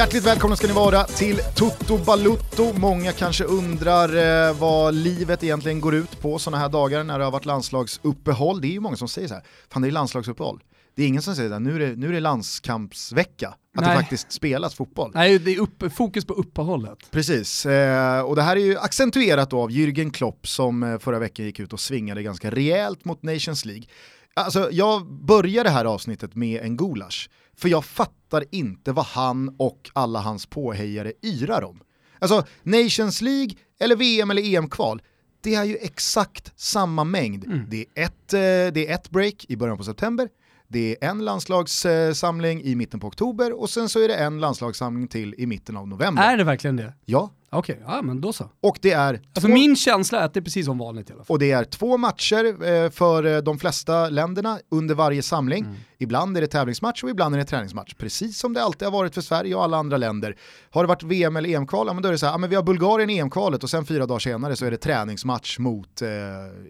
Hjärtligt välkomna ska ni vara till Toto Balutto. Många kanske undrar eh, vad livet egentligen går ut på sådana här dagar när det har varit landslagsuppehåll. Det är ju många som säger så här, fan det är landslagsuppehåll. Det är ingen som säger att nu är det, nu är det landskampsvecka, att Nej. det faktiskt spelas fotboll. Nej, det är upp, fokus på uppehållet. Precis, eh, och det här är ju accentuerat då av Jürgen Klopp som eh, förra veckan gick ut och svingade ganska rejält mot Nations League. Alltså jag börjar det här avsnittet med en gulasch, för jag fattar inte vad han och alla hans påhejare yrar om. Alltså Nations League eller VM eller EM-kval, det är ju exakt samma mängd. Det, är ett, eh, det är ett break i början på september, det är en landslagssamling i mitten på oktober och sen så är det en landslagssamling till i mitten av november. Är det verkligen det? Ja, Okej, ja men då så. och det är Alltså två, min känsla är att det är precis som vanligt i alla fall. och det är två matcher eh, för eh, de flesta länderna under varje samling. Mm. Ibland är det tävlingsmatch och ibland är det träningsmatch. Precis som det alltid har varit för Sverige och alla andra länder. Har det varit VM eller EM-kval, ja, men då är det så här, ja, men vi har Bulgarien i EM-kvalet och sen fyra dagar senare så är det träningsmatch mot eh,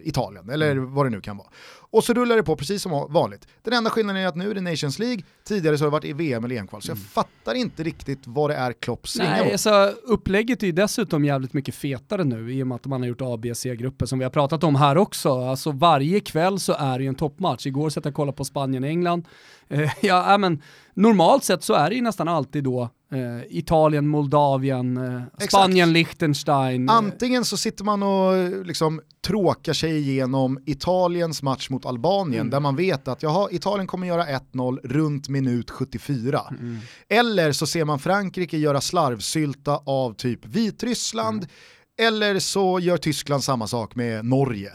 Italien, eller Mm. vad det nu kan vara. Och så rullar det på precis som vanligt. Den enda skillnaden är att nu är det Nations League, tidigare så har det varit i VM eller EM-kval. Så jag fattar inte riktigt vad det är Klopp svingar Mm. Nej, alltså upplägget är ju dessutom jävligt mycket fetare nu i och med att man har gjort A, B, C-grupper som vi har pratat om här också. Alltså varje kväll så är det ju en toppmatch. Igår satt jag och kollade på Spanien-England. Eh, ja, men normalt sett så är det ju nästan alltid då eh, Italien, Moldavien, eh, Spanien, Liechtenstein. eh, Antingen så sitter man och eh, liksom tråkar sig igenom Italiens match mot Albanien där man vet att jaha, Italien kommer göra 1-0 runt minut 74. Eller så ser man Frankrike göra slarvsylta av typ Vitryssland eller så gör Tyskland samma sak med Norge.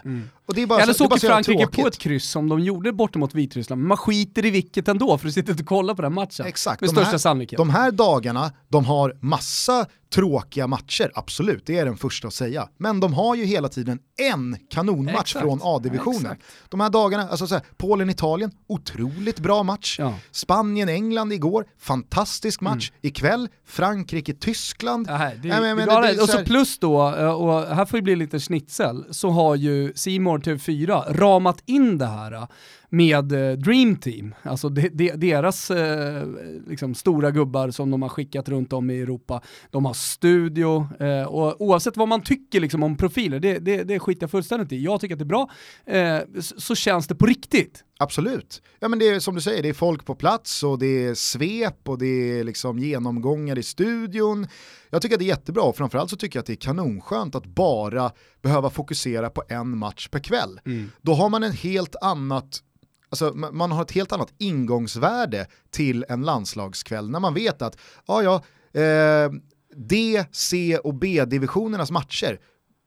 Bara Eller så, åker Frankrike på ett kryss som de gjorde borta mot Vitryssland, man skiter i vilket ändå för du sitter inte och kollar på den matchen. Exakt, Med de största här, sannolikhet. De här dagarna, de har massa tråkiga matcher, absolut, det är den första att säga. Men de har ju hela tiden en kanonmatch Exakt, från A-divisionen. De här dagarna, alltså så här, Polen-Italien, otroligt bra match. Ja. Spanien-England igår, fantastisk match. Ikväll, Frankrike-Tyskland. Ja, och så plus då, eh, och här får det bli lite schnitzel, så har ju har TV4 ramat in det här med eh, Dream Team, alltså de, de, deras eh, liksom stora gubbar som de har skickat runt om i Europa. De har studio, eh, och oavsett vad man tycker liksom om profiler, det, det, det skiter jag fullständigt i. Jag tycker att det är bra, eh, så, känns det på riktigt. Absolut. Ja men det är som du säger, det är folk på plats och det är svep och det är liksom genomgångar i studion. Jag tycker att det är jättebra och framförallt så tycker jag att det är kanonskönt att bara behöva fokusera på en match per kväll. Då har man en helt annat Alltså, ma- man har ett helt annat ingångsvärde till en landslagskväll när man vet att ja, ja, eh, D, C och B-divisionernas matcher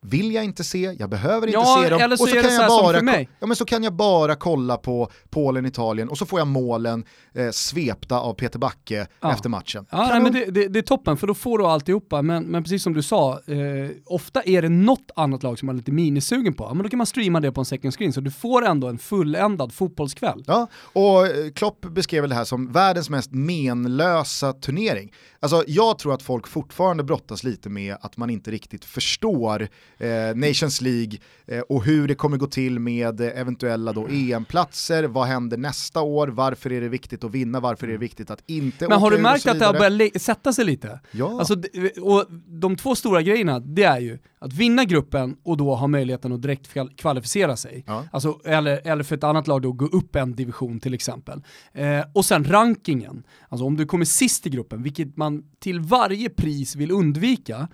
vill jag inte se, jag behöver inte Ja, se dem. eller så och så kan jag bara Ja men så kan jag bara kolla på Polen, Italien och så får jag målen eh, svepta av Peter Backe Ja. efter matchen. Ja, nej, men det, det, det är toppen, för då får du alltihopa. Men, men precis som du sa, eh, ofta är det något annat lag som man är lite minisugen på. Men då kan man streama det på en second screen, så du får ändå en fulländad fotbollskväll. Ja, och eh, Klopp beskrev det här som världens mest menlösa turnering. Alltså jag tror att folk fortfarande brottas lite med att man inte riktigt förstår eh, Nations League eh, och hur det kommer gå till med eventuella då EM-platser, vad händer nästa år, varför är det viktigt att vinna, varför är det viktigt att inte Men har du märkt att det har börjat sätta sig lite? Ja. Alltså, och de två stora grejerna, det är ju att vinna gruppen och då ha möjligheten att direkt kval- kvalificera sig. Ja. Alltså, eller, eller för ett annat lag då gå upp en division till exempel. Eh, och sen rankingen. Alltså om du kommer sist i gruppen, vilket man till varje pris vill undvika,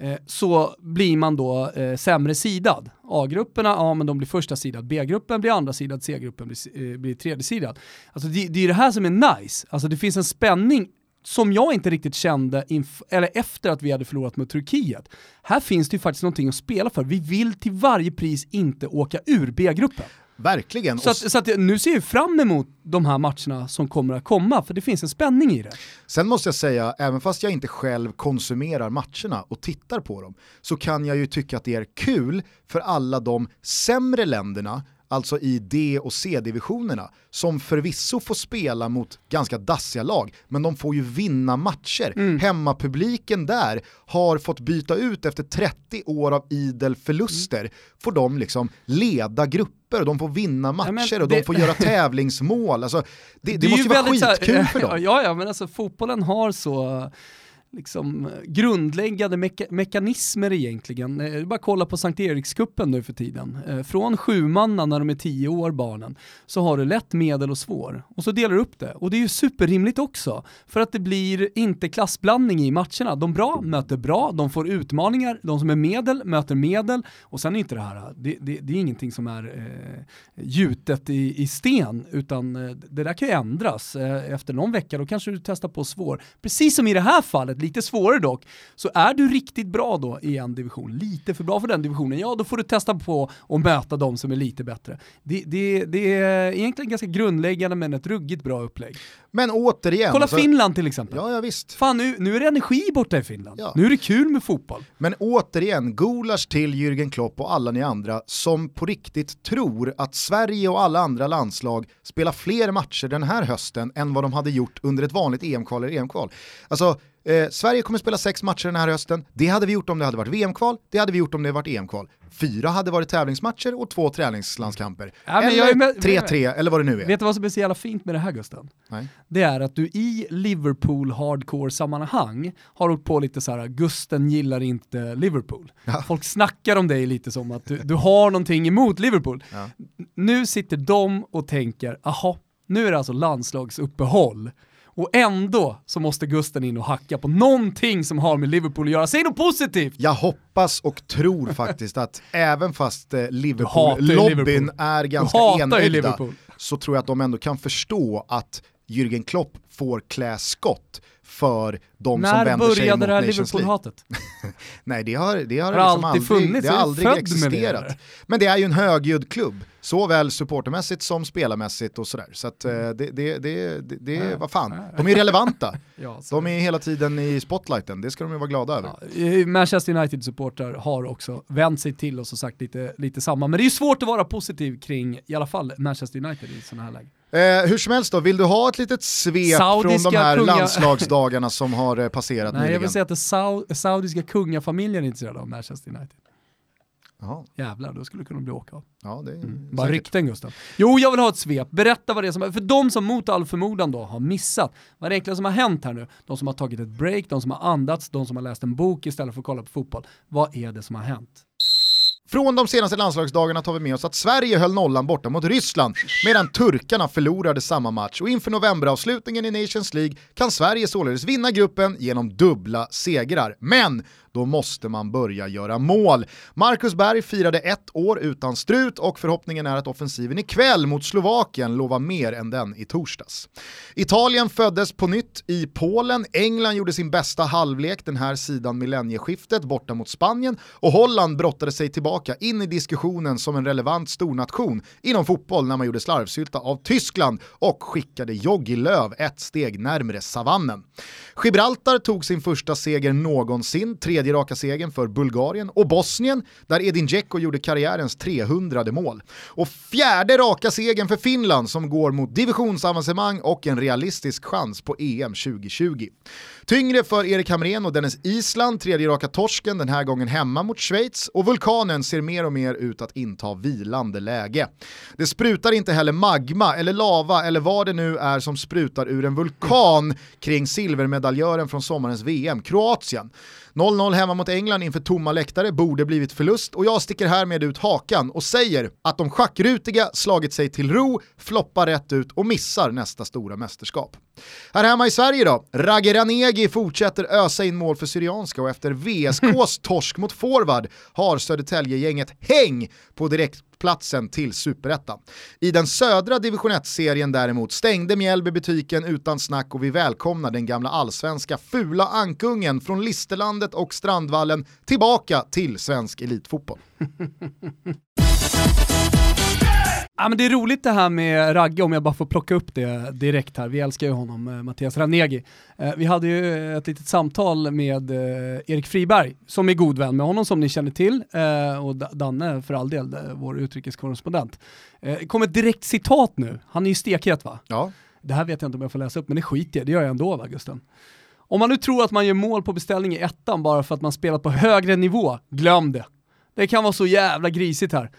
Eh, så blir man då eh, sämre sidad. A-grupperna, ja men de blir första sidad, B-gruppen blir andra sidad, C-gruppen blir, eh, blir tredje sidad. Alltså det, det är det här som är nice, alltså det finns en spänning som jag inte riktigt kände inf- eller efter att vi hade förlorat mot Turkiet. Här finns det ju faktiskt någonting att spela för. Vi vill till varje pris inte åka ur B-gruppen. Verkligen. Så, att, så att nu ser jag fram emot de här matcherna som kommer att komma, för det finns en spänning i det. Sen måste jag säga, även fast jag inte själv konsumerar matcherna och tittar på dem, så kan jag ju tycka att det är kul för alla de sämre länderna alltså i D och C-divisionerna, som förvisso får spela mot ganska dassiga lag, men de får ju vinna matcher. Mm. Hemmapubliken där har fått byta ut efter 30 år av idel förluster, mm. får de liksom leda grupper och de får vinna matcher ja, det... och de får göra tävlingsmål. Alltså, det, det, det måste ju vara skitkul här, för dem. Ja, ja, men alltså fotbollen har så liksom, grundläggande meka mekanismer egentligen. Eh, bara kolla på Sankt Erikskuppen nu för tiden. Eh, från sjumanna när de är tio år barnen, så har du lätt, medel och svår. Och så delar du upp det. Och det är ju superrimligt också, för att det blir inte klassblandning i matcherna. De bra möter bra, de får utmaningar, de som är medel möter medel, och sen är inte det här, det, det, det är ingenting som är eh, gjutet i, i sten, utan eh, det där kan ju ändras. Eh, efter någon vecka, då kanske du testar på svår. Precis som i det här fallet, lite svårare dock, så är du riktigt bra då i en division, lite för bra för den divisionen, ja då får du testa på att möta de som är lite bättre. Det, det, det är egentligen ganska grundläggande men ett ruggigt bra upplägg. Men återigen. Kolla alltså, Finland till exempel. Ja, ja visst. Fan nu, nu är det energi borta i Finland. Ja. Nu är det kul med fotboll. Men återigen, Gulasch till Jürgen Klopp och alla ni andra som på riktigt tror att Sverige och alla andra landslag spelar fler matcher den här hösten än vad de hade gjort under ett vanligt EM-kval eller EM-kval. Alltså, Eh, Sverige kommer spela sex matcher den här hösten. Det hade vi gjort om det hade varit VM-kval, det hade vi gjort om det hade varit EM-kval. Fyra hade varit tävlingsmatcher och två träningslandskamper. Ja, eller 3-3 eller vad det nu är. Vet du vad som är så jävla fint med det här Gusten? Nej. Det är att du i Liverpool hardcore-sammanhang har åkt på lite så här: Gusten gillar inte Liverpool. Ja. Folk snackar om dig lite som att du, du har någonting emot Liverpool. Ja. Nu sitter de och tänker, aha, nu är det alltså landslagsuppehåll och ändå så måste Gusten in och hacka på någonting som har med Liverpool att göra. Säg något positivt! Jag hoppas och tror faktiskt att även fast eh, Liverpool-lobbyn är ganska enögda så tror jag att de ändå kan förstå att Jürgen Klopp får klä skott för de När som vänder sig mot Nations League. När började det här Liverpool-hatet? Nej, det har, det har, det har liksom alltid, funnits, det har aldrig existerat. Det Men det är ju en högljudd klubb, såväl supportermässigt som spelarmässigt och sådär. Så att, mm. det, det, det, det, vad fan, de är relevanta. de är hela tiden i spotlighten, det ska de ju vara glada över. Manchester United-supportrar har också vänt sig till oss och sagt lite, lite samma, men det är ju svårt att vara positiv kring i alla fall Manchester United i sådana här lägen. Eh, hur som helst då, vill du ha ett litet svep Saudiska från de här kunga... landslagsdagarna som har eh, passerat Nej, nyligen? jag vill säga att den saudiska kungafamiljen är intresserad av Manchester United. Aha. Jävlar, då skulle det kunna bli åka av. Ja, det är mm. Bara rykten Gustav. Jo, jag vill ha ett svep. Berätta vad det är som, för de som mot all förmodan då har missat, vad är det egentligen som har hänt här nu? De som har tagit ett break, de som har andats, de som har läst en bok istället för att kolla på fotboll. Vad är det som har hänt? Från de senaste landslagsdagarna tar vi med oss att Sverige höll nollan borta mot Ryssland medan turkarna förlorade samma match och inför novemberavslutningen i Nations League kan Sverige således vinna gruppen genom dubbla segrar. Men då måste man börja göra mål. Marcus Berg firade ett år utan strut och förhoppningen är att offensiven ikväll mot Slovakien lovar mer än den i torsdags. Italien föddes på nytt i Polen, England gjorde sin bästa halvlek den här sidan millennieskiftet borta mot Spanien och Holland brottade sig tillbaka in i diskussionen som en relevant stornation inom fotboll när man gjorde slarvsylta av Tyskland och skickade Jogi Löw ett steg närmre savannen. Gibraltar tog sin första seger någonsin, tredje raka segern för Bulgarien och Bosnien där Edin Dzeko gjorde karriärens 300 mål. Och fjärde raka segern för Finland som går mot divisionsavancemang och en realistisk chans på EM 2020. Tyngre för Erik Hamrén och Dennis Island, tredje raka torsken, den här gången hemma mot Schweiz och vulkanen ser mer och mer ut att inta vilande läge. Det sprutar inte heller magma eller lava eller vad det nu är som sprutar ur en vulkan kring silvermedaljören från sommarens VM, Kroatien. 0-0 hemma mot England inför tomma läktare borde blivit förlust och jag sticker härmed ut hakan och säger att de schackrutiga slagit sig till ro, floppar rätt ut och missar nästa stora mästerskap. Här hemma i Sverige då, Ragge Ranegi fortsätter ösa in mål för Syrianska och efter VSKs torsk mot forward har Södertälje-gänget häng på direkt platsen till superettan. I den södra division 1-serien däremot stängde Mjällby butiken utan snack och vi välkomnar den gamla allsvenska fula ankungen från Listerlandet och Strandvallen tillbaka till svensk elitfotboll. Ja, men det är roligt det här med Ragge, om jag bara får plocka upp det direkt här. Vi älskar ju honom, eh, Mattias Ranegi. Eh, vi hade ju ett litet samtal med eh, Erik Friberg, som är god vän med honom som ni känner till, eh, och Danne för all del, eh, vår utrikeskorrespondent. Eh, kom ett direkt citat nu, han är ju stekhet va? Ja. Det här vet jag inte om jag får läsa upp, men det skiter jag det gör jag ändå va Gusten? Om man nu tror att man gör mål på beställning i ettan bara för att man spelat på högre nivå, glöm det. Det kan vara så jävla grisigt här.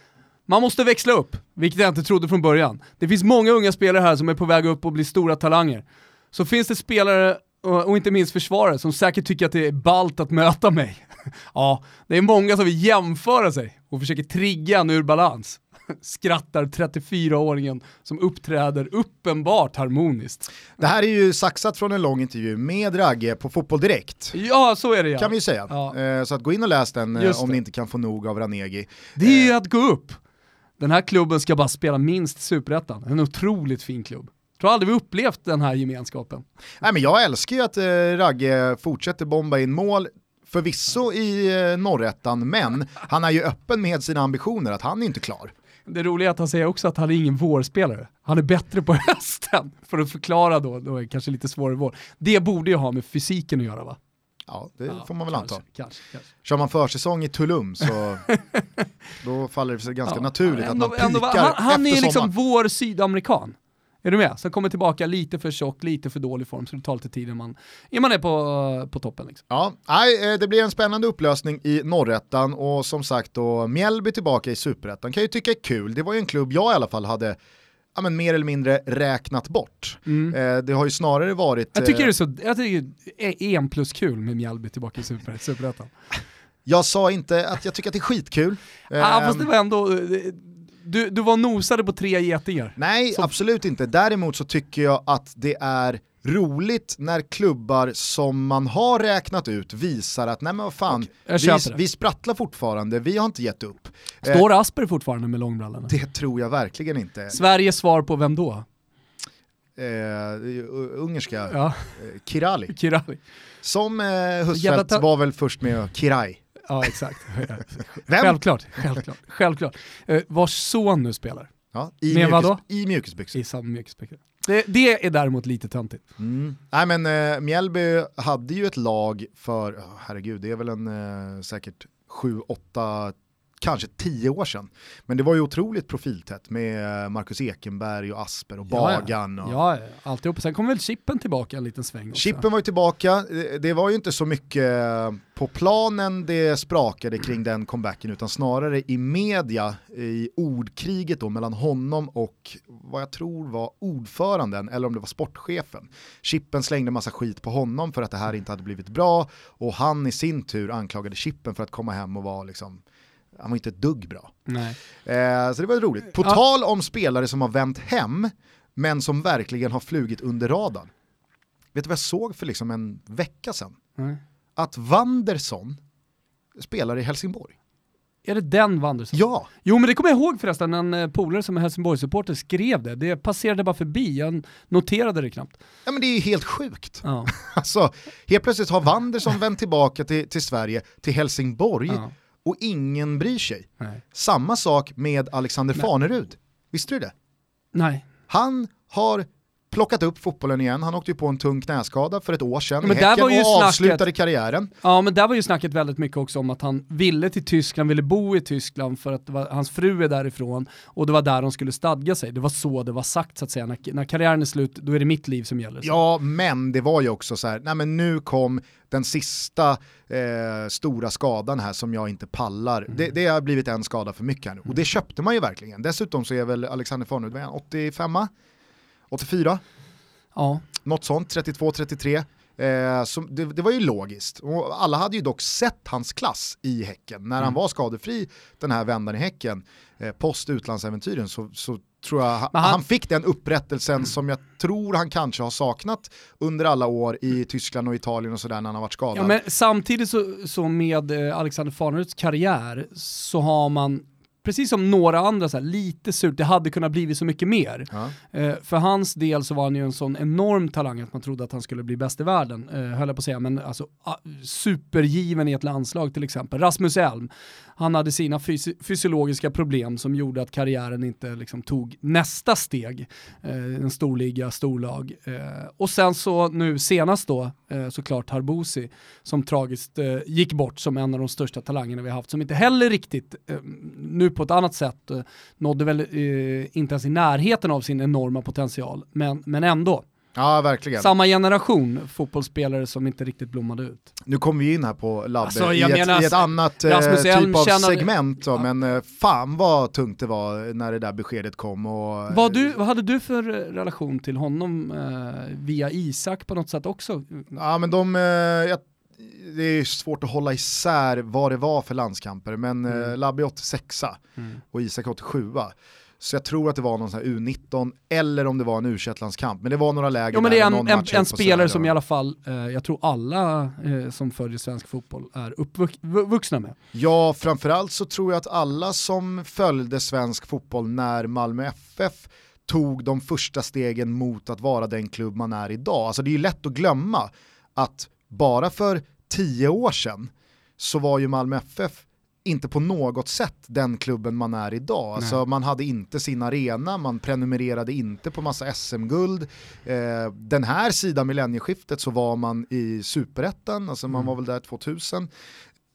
Man måste växla upp, vilket jag inte trodde från början. Det finns många unga spelare här som är på väg upp och blir stora talanger. Så finns det spelare, och inte minst försvarare, som säkert tycker att det är balt att möta mig. ja, det är många som vill jämföra sig och försöker trigga en ur balans. Skrattar 34-åringen som uppträder uppenbart harmoniskt. Det här är ju saxat från en lång intervju med Ragge på Fotboll Direkt. Ja, så är det ja. Kan vi säga. Ja. Eh, Så att gå in och läs den eh, Just om det. ni inte kan få nog av Ranegi. Det är ju att gå upp. Den här klubben ska bara spela minst superettan. En otroligt fin klubb. Tror aldrig vi upplevt den här gemenskapen. Nej, men jag älskar ju att eh, Ragge fortsätter bomba in mål, förvisso i eh, norrettan, men han är ju öppen med sina ambitioner att han är inte klar. Det roliga är att han säger också att han är ingen vårspelare. Han är bättre på hösten. För att förklara då, då är det kanske lite svårare vår. Det borde ju ha med fysiken att göra va? Ja, det Ja, får man väl kanske, anta. Kanske, kanske. Kör man försäsong i Tulum så då faller det sig ganska Ja, naturligt ändå- att man ändå- pikar han, han efter är liksom sommaren. vår sydamerikan. Är du med? Som kommer tillbaka lite för tjock, lite för dålig form, så det tar lite tid innan man, innan man är på, på toppen. Liksom. Ja, nej, eh, det blir en spännande upplösning i norrettan och som sagt då Mjällby tillbaka i superettan kan jag ju tycka är kul. Det var ju en klubb jag i alla fall hade ja, men mer eller mindre räknat bort. Eh, det har ju snarare varit... Jag tycker eh, det är så, jag tycker det är en plus kul med Mjällby tillbaka i super, superettan. Jag sa inte att jag tycker att det är skitkul. Ja, Ehm, fast det var ändå, du, du var nosade på tre getingar. Nej, Så- absolut inte. Däremot så tycker jag att det är roligt när klubbar som man har räknat ut visar att nej men vad fan, vi, vi sprattlar fortfarande, vi har inte gett upp. Eh, Står Asper fortfarande med långbrallorna? det tror jag verkligen inte. Sveriges svar på vem då? Eh, ungerska, Ja, eh, Kirali. Kirali. Som eh, Husfeldt var väl först med Kiraj. Ja, exakt. Självklart, självklart, självklart. Eh, vars son nu spelar Ja, i, vadå? I mjukisbyxor. i samma mjukisbyxor. Det, det är däremot lite töntigt. Mm. Nej men eh, Mjällby hade ju ett lag för, oh, herregud, det är väl en eh, säkert sju, åtta, kanske tio år sedan. Men det var ju otroligt profiltätt med Marcus Ekenberg och Asper och Bagan. Och... Ja, ja, alltihop. Sen kom väl Chippen tillbaka en liten sväng också. Chippen var ju tillbaka, det var ju inte så mycket på planen det sprakade kring den comebacken utan snarare i media, i ordkriget då mellan honom och vad jag tror var ordföranden eller om det var sportchefen. Chippen slängde massa skit på honom för att det här inte hade blivit bra och han i sin tur anklagade Chippen för att komma hem och vara liksom han var inte ett dugg bra. Nej. Eh, så det var roligt. På Ja. tal om spelare som har vänt hem, men som verkligen har flugit under radarn. Vet du vad jag såg för liksom en vecka sedan? Nej. Att Wanderson spelar i Helsingborg. Är det den Wanderson? Ja, Jo men det kommer jag ihåg förresten, en eh, polare som är Helsingborg-supporter skrev det. Det passerade bara förbi, jag noterade det knappt. ja men det är ju helt sjukt. Ja. Alltså, helt plötsligt har Wanderson vänt tillbaka till, till Sverige, till Helsingborg, Ja. Och ingen bryr sig. Nej. Samma sak med Alexander Nej. Fanerud. Visste du det? Nej. Han har plockat upp fotbollen igen, han åkte ju på en tung knäskada för ett år sedan i men där Häcken var ju och snacket- avslutade karriären. Ja men där var ju snacket väldigt mycket också om att han ville till Tyskland, ville bo i Tyskland för att var, hans fru är därifrån och det var där de skulle stadga sig. Det var så det var sagt så att säga. När, när karriären är slut, då är det mitt liv som gäller. Ja, men det var ju också så här, nej men nu kom den sista eh, stora skadan här som jag inte pallar. Mm. Det, det har blivit en skada för mycket här nu. Och det köpte man ju verkligen. Dessutom så är väl Alexander Farnerud, vad är han, 85 84? Ja. Något sånt, 32-33. Eh, så det, det var ju logiskt. Och alla hade ju dock sett hans klass i Häcken. När han Mm. var skadefri den här vändan i Häcken, eh, post utlandsäventyren, så, så tror jag han, han- fick den upprättelsen som jag tror han kanske har saknat under alla år i Tyskland och Italien och sådär när han har varit skadad. Ja, men samtidigt så, så med eh, Alexander Farneruds karriär så har man, precis som några andra, så här, lite surt, det hade kunnat blivit så mycket mer. Ja. Eh, för hans del så var han ju en sån enorm talang att man trodde att han skulle bli bäst i världen, eh, höll jag på att säga, men alltså supergiven i ett landslag till exempel. Rasmus Elm, han hade sina fysi fysiologiska problem som gjorde att karriären inte liksom, tog nästa steg. Eh, en storliga, storlag. Eh, och sen så nu senast då, eh, såklart Harbusi, som tragiskt eh, gick bort som en av de största talangerna vi har haft, som inte heller riktigt, eh, nu på ett annat sätt, eh, nådde väl eh, inte ens i närheten av sin enorma potential, men, men ändå. Ja, verkligen. Samma generation fotbollsspelare som inte riktigt blommade ut. Nu kommer vi in här på Labbe alltså, i, ett, menar, i, ett, annat eh, typ av segment, då, ja. men eh, fan vad tungt det var när det där beskedet kom. Och, vad, du, vad hade du för relation till honom eh, via Isak på något sätt också? Ja men de, eh, jag, det är svårt att hålla isär vad det var för landskamper, men eh, mm. Labbe 86 mm. och Isak 87 så jag tror att det var någon sån här U19 eller om det var en u landskamp Men det var några läger ja, men det är en, en, en spelare som i alla fall, eh, jag tror alla eh, som följer svensk fotboll är uppvuxna med. Ja, framförallt så tror jag att alla som följde svensk fotboll när Malmö FF tog de första stegen mot att vara den klubb man är idag. Alltså det är ju lätt att glömma att bara för tio år sedan så var ju Malmö FF inte på något sätt den klubben man är idag. Alltså, man hade inte sin arena, man prenumererade inte på massa SM-guld. Eh, den här sidan millennieskiftet så var man i superettan, alltså man mm. var väl där 2000.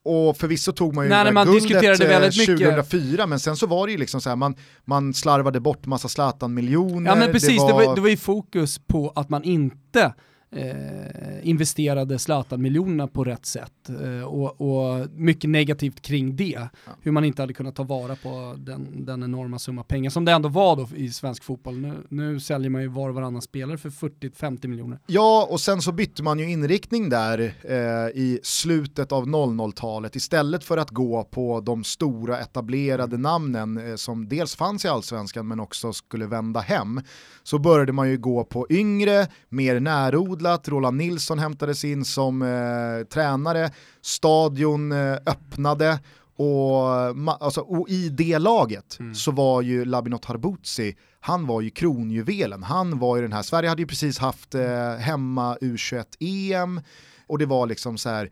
Och förvisso tog man ju Nej, man guldet väldigt 2004 mycket. men sen så var det ju liksom så här, man, man slarvade bort massa Zlatan-miljoner. Ja men precis, det var... Det, var, det var ju fokus på att man inte eh, investerade Zlatan-miljonerna på rätt sätt eh, och, och, mycket negativt kring det. Ja. Hur man inte hade kunnat ta vara på den, den enorma summa pengar som det ändå var då i svensk fotboll. Nu, nu säljer man ju var och varannan spelare för 40-50 miljoner. Ja, och sen så bytte man ju inriktning där eh, i slutet av 00-talet istället för att gå på de stora etablerade namnen eh, som dels fanns i allsvenskan men också skulle vända hem. Så började man ju gå på yngre, mer närodlade renodlat, Roland Nilsson hämtades in som eh, tränare, stadion eh, öppnade och, alltså, och, i det laget mm. så var ju Labinot Harbutsi, han var ju kronjuvelen, han var ju den här, Sverige hade ju precis haft eh, hemma U21-EM och det var liksom så här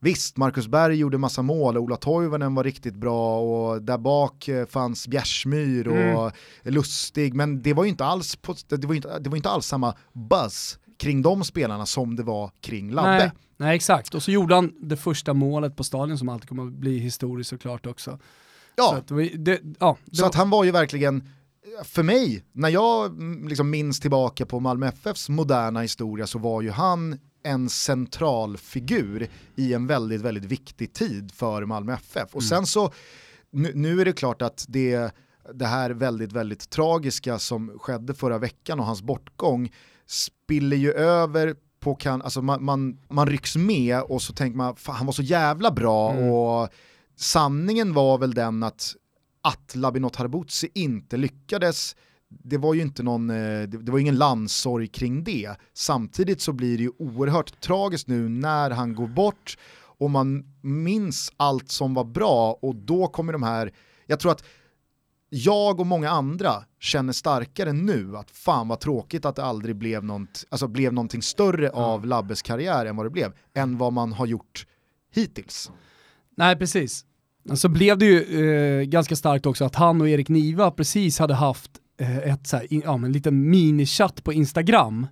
Visst, Marcus Berg gjorde massa mål, Ola Toivonen var riktigt bra och där bak eh, fanns Bjärsmyr och mm. Lustig, men det var ju inte alls, på, det var inte, det var inte alls samma buzz kring de spelarna som det var kring Labbe. Nej, nej, exakt, och så gjorde han det första målet på stadion som alltid kommer att bli historiskt såklart också. Ja, så att, det, ja, så var... att han var ju verkligen, för mig, när jag mm, liksom minns tillbaka på Malmö FFs moderna historia så var ju han en central figur i en väldigt, väldigt viktig tid för Malmö FF. Och mm. sen så, nu, nu, är det klart att det, det här väldigt, väldigt tragiska som skedde förra veckan och hans bortgång spiller ju över på kan, alltså man, man, man rycks med och så tänker man, fan, han var så jävla bra mm. och sanningen var väl den att att Labinot Harbutsi inte lyckades det var ju inte någon, eh, det var ingen landsorg kring det. Samtidigt så blir det ju oerhört tragiskt nu när han går bort och man minns allt som var bra och då kommer de här, jag tror att jag och många andra känner starkare nu att fan vad tråkigt att det aldrig blev, något, alltså blev någonting större av Labbes karriär än vad det blev, än vad man har gjort hittills. Nej, precis. Så blev det ju eh, ganska starkt också att han och Erik Niva precis hade haft eh, ett så här, ja, en liten minichatt på Instagram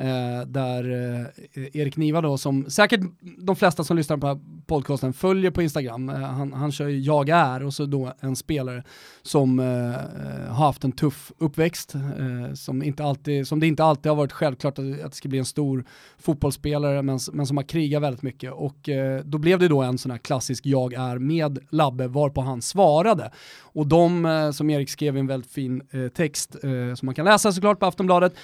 Eh, där eh, Erik Niva då, som säkert de flesta som lyssnar på podcasten följer på Instagram, eh, han, han kör ju Jag är och så då en spelare som eh, eh, har haft en tuff uppväxt, eh, som, inte alltid, som det inte alltid har varit självklart att, att det ska bli en stor fotbollsspelare, men, men som har krigat väldigt mycket. Och eh, då blev det då en sån här klassisk Jag är med Labbe, varpå han svarade. Och de, eh, som Erik skrev i en väldigt fin text, som man kan läsa såklart på Aftonbladet,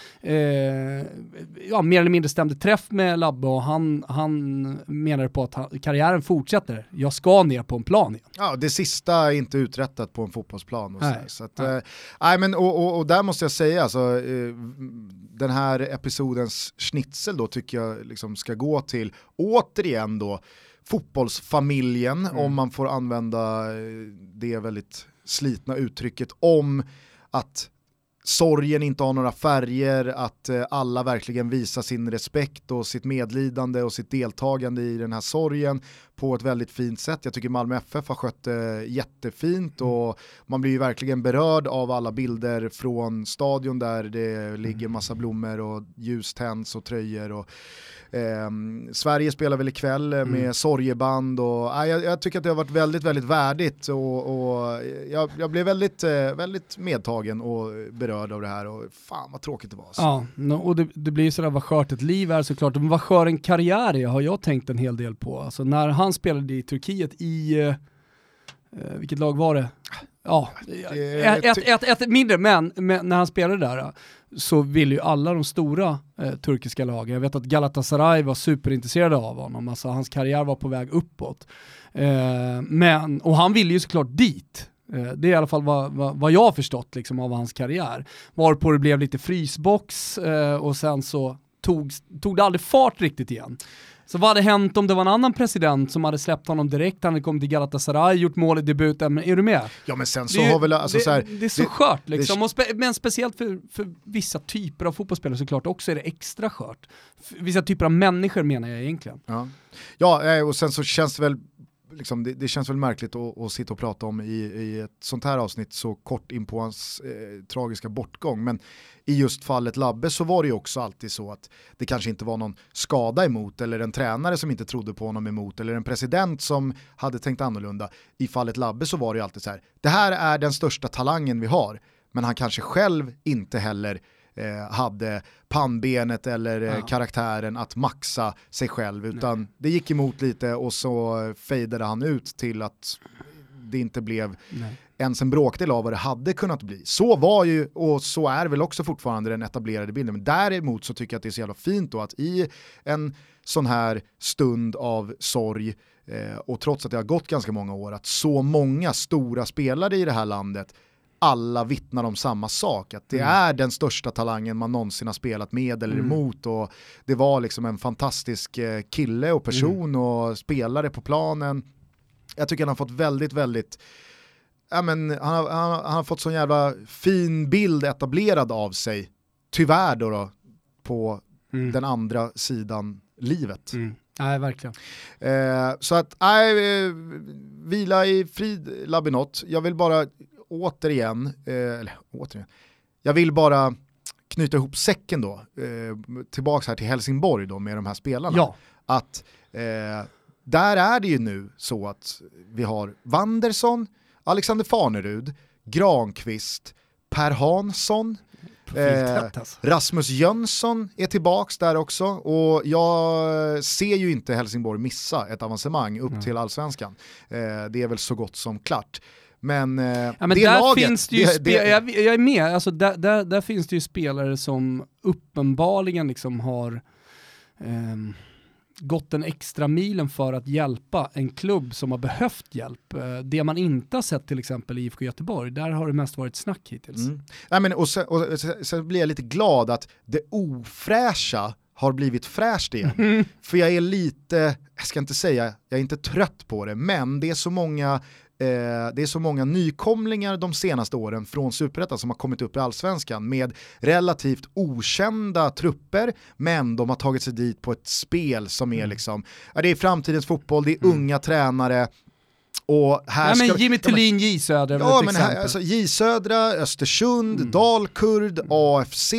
ja, mer eller mindre stämde träff med Labbe och han, han menade på att han, karriären fortsätter. Jag ska ner på en plan igen. Ja, det sista är inte uträttat på en fotbollsplan. Och nej, så att, nej. Äh, men, och, och, och, där måste jag säga, alltså, eh, den här episodens schnitzel då tycker jag liksom ska gå till, återigen då, fotbollsfamiljen, mm. om man får använda eh, det väldigt slitna uttrycket, om att sorgen inte har några färger, att eh, alla verkligen visar sin respekt och sitt medlidande och sitt deltagande i den här sorgen på ett väldigt fint sätt. Jag tycker Malmö FF har skött det jättefint Mm. och man blir ju verkligen berörd av alla bilder från stadion där det ligger massa blommor och ljus tänds och tröjor. Och, ehm, Sverige spelar väl ikväll eh, med Mm. sorgeband och nej, jag, jag tycker att det har varit väldigt, väldigt värdigt och, och jag, jag blev väldigt, eh, väldigt medtagen och berörd av det här och fan vad tråkigt det var. Alltså. Ja, no, och det, det blir ju sådär vad skört ett liv är såklart. Men vad skör en karriär är har jag tänkt en hel del på. Alltså när han spelade i Turkiet i, eh, eh, vilket lag var det? Ja, ett, ett, ett, ett mindre, men, men när han spelade där eh, så ville ju alla de stora eh, turkiska lagen, jag vet att Galatasaray var superintresserade av honom, alltså hans karriär var på väg uppåt. Eh, men, och han ville ju såklart dit. Eh, det är i alla fall vad, vad, vad jag har förstått liksom, av hans karriär. Varpå det blev lite frysbox eh, och sen så tog, tog det aldrig fart riktigt igen. Så vad hade hänt om det var en annan president som hade släppt honom direkt, han hade kommit till Galatasaray, gjort mål i debuten, men är du med? Ja men sen så Det har väl, alltså det, så här, det är så det- skört liksom, det- spe, men speciellt för, för vissa typer av fotbollsspelare såklart också är det extra skört. För vissa typer av människor menar jag egentligen. Ja, ja eh, och sen så känns det väl Liksom, det, det känns väl märkligt att, att sitta och prata om i, i ett sånt här avsnitt så kort in på hans eh, tragiska bortgång. Men i just fallet Labbe så var det ju också alltid så att det kanske inte var någon skada emot eller en tränare som inte trodde på honom emot eller en president som hade tänkt annorlunda. I fallet Labbe så var det ju alltid så här, det här är den största talangen vi har, men han kanske själv inte heller eh, hade pannbenet eller eh, Ja. karaktären att maxa sig själv utan det gick emot lite och så fejdade han ut till att det inte blev Nej. ens en bråkdel av vad det hade kunnat bli. Så var ju, och så är väl också fortfarande den etablerade bilden, men däremot så tycker jag att det är så jävla fint då att i en sån här stund av sorg eh, och trots att det har gått ganska många år, att så många stora spelare i det här landet alla vittnar om samma sak, att det Mm. är den största talangen man någonsin har spelat med eller Mm. emot och det var liksom en fantastisk eh, kille och person Mm. och spelare på planen. Jag tycker han har fått väldigt, väldigt Ja, men han, har, han, han har fått sån jävla fin bild etablerad av sig, tyvärr då, då på Mm. den andra sidan livet. Mm. Nej, verkligen. Eh, så att, nej, eh, vila i frid Labinot. Jag vill bara återigen, eh, eller återigen, jag vill bara knyta ihop säcken då, eh, tillbaks här till Helsingborg då med de här spelarna. Ja, Att eh, där är det ju nu så att vi har Wanderson, Alexander Farnerud, Granqvist, Per Hansson, profiltätt alltså. Rasmus Jönsson är tillbaks där också och jag ser ju inte Helsingborg missa ett avancemang upp Mm. till allsvenskan. Eh, det är väl så gott som klart. Men, eh, Ja, men det där laget, finns det ju, det- det- jag, jag är med, alltså där, där, där finns det ju spelare som uppenbarligen liksom har ehm, gått den extra milen för att hjälpa en klubb som har behövt hjälp. Eh, Det man inte har sett till exempel i IFK Göteborg, där har det mest varit snack hittills. Mm. Nej, men, och sen, och sen, sen blir jag lite glad att det ofräscha har blivit fräscht igen. Mm. För jag är lite, jag ska inte säga, jag är inte trött på det, men det är så många eh, det är så många nykomlingar de senaste åren från Superettan som har kommit upp i Allsvenskan med relativt okända trupper, men de har tagit sig dit på ett spel som är Mm. liksom, ja, det är framtidens fotboll, det är unga tränare, och här Nej, men Jimmy Thulin J Söder är Ja ett men exempel. här, alltså, J Södra, Östersund, Mm. Dalkurd, AFC,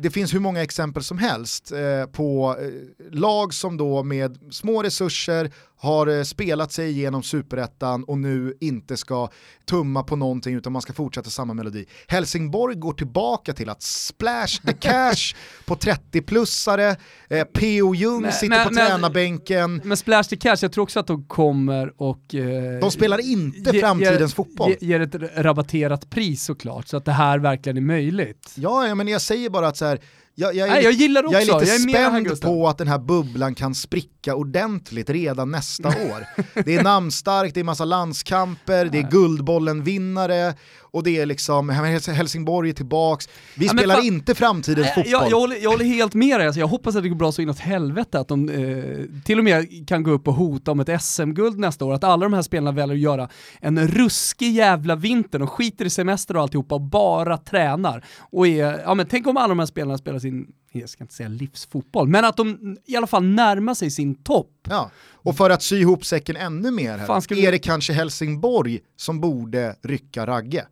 det finns hur många exempel som helst eh, på eh, lag som då med små resurser har eh, spelat sig igenom superettan och nu inte ska tumma på någonting utan man ska fortsätta samma melodi. Helsingborg går tillbaka till att splash the cash på 30-plussare, eh, P.O. Ljung Men- sitter men- på men- tränarbänken, Men Splash the Cash, jag tror också att de kommer och... Eh, de spelar inte ge- framtidens ger, fotboll. ge- Ger ett rabatterat pris såklart, så att det här verkligen är möjligt. Ja, ja, men jag säger bara att så här, jag, jag, är Nej, jag gillar också, jag är lite jag är här, spänd på att den här bubblan kan spricka ordentligt redan nästa år. Det är namnstarkt, det är massa landskamper, det är Guldbollen-vinnare och det är liksom, Helsingborg är tillbaks, vi Ja, spelar fan- inte framtidens fotboll. Jag, jag, håller, jag håller helt med dig, alltså, jag hoppas att det går bra så inåt helvete, att de eh, till och med kan gå upp och hota om ett SM-guld nästa år, att alla de här spelarna väljer att göra en ruskig jävla vinter, och skiter i semester och alltihopa och bara tränar. Och är, ja, men tänk om alla de här spelarna spelar sin, jag ska inte säga livsfotboll, men att de i alla fall närmar sig sin topp. Ja. Och för att sy ihop säcken ännu mer här, Fan, ska vi- är det kanske Helsingborg som borde rycka Ragge?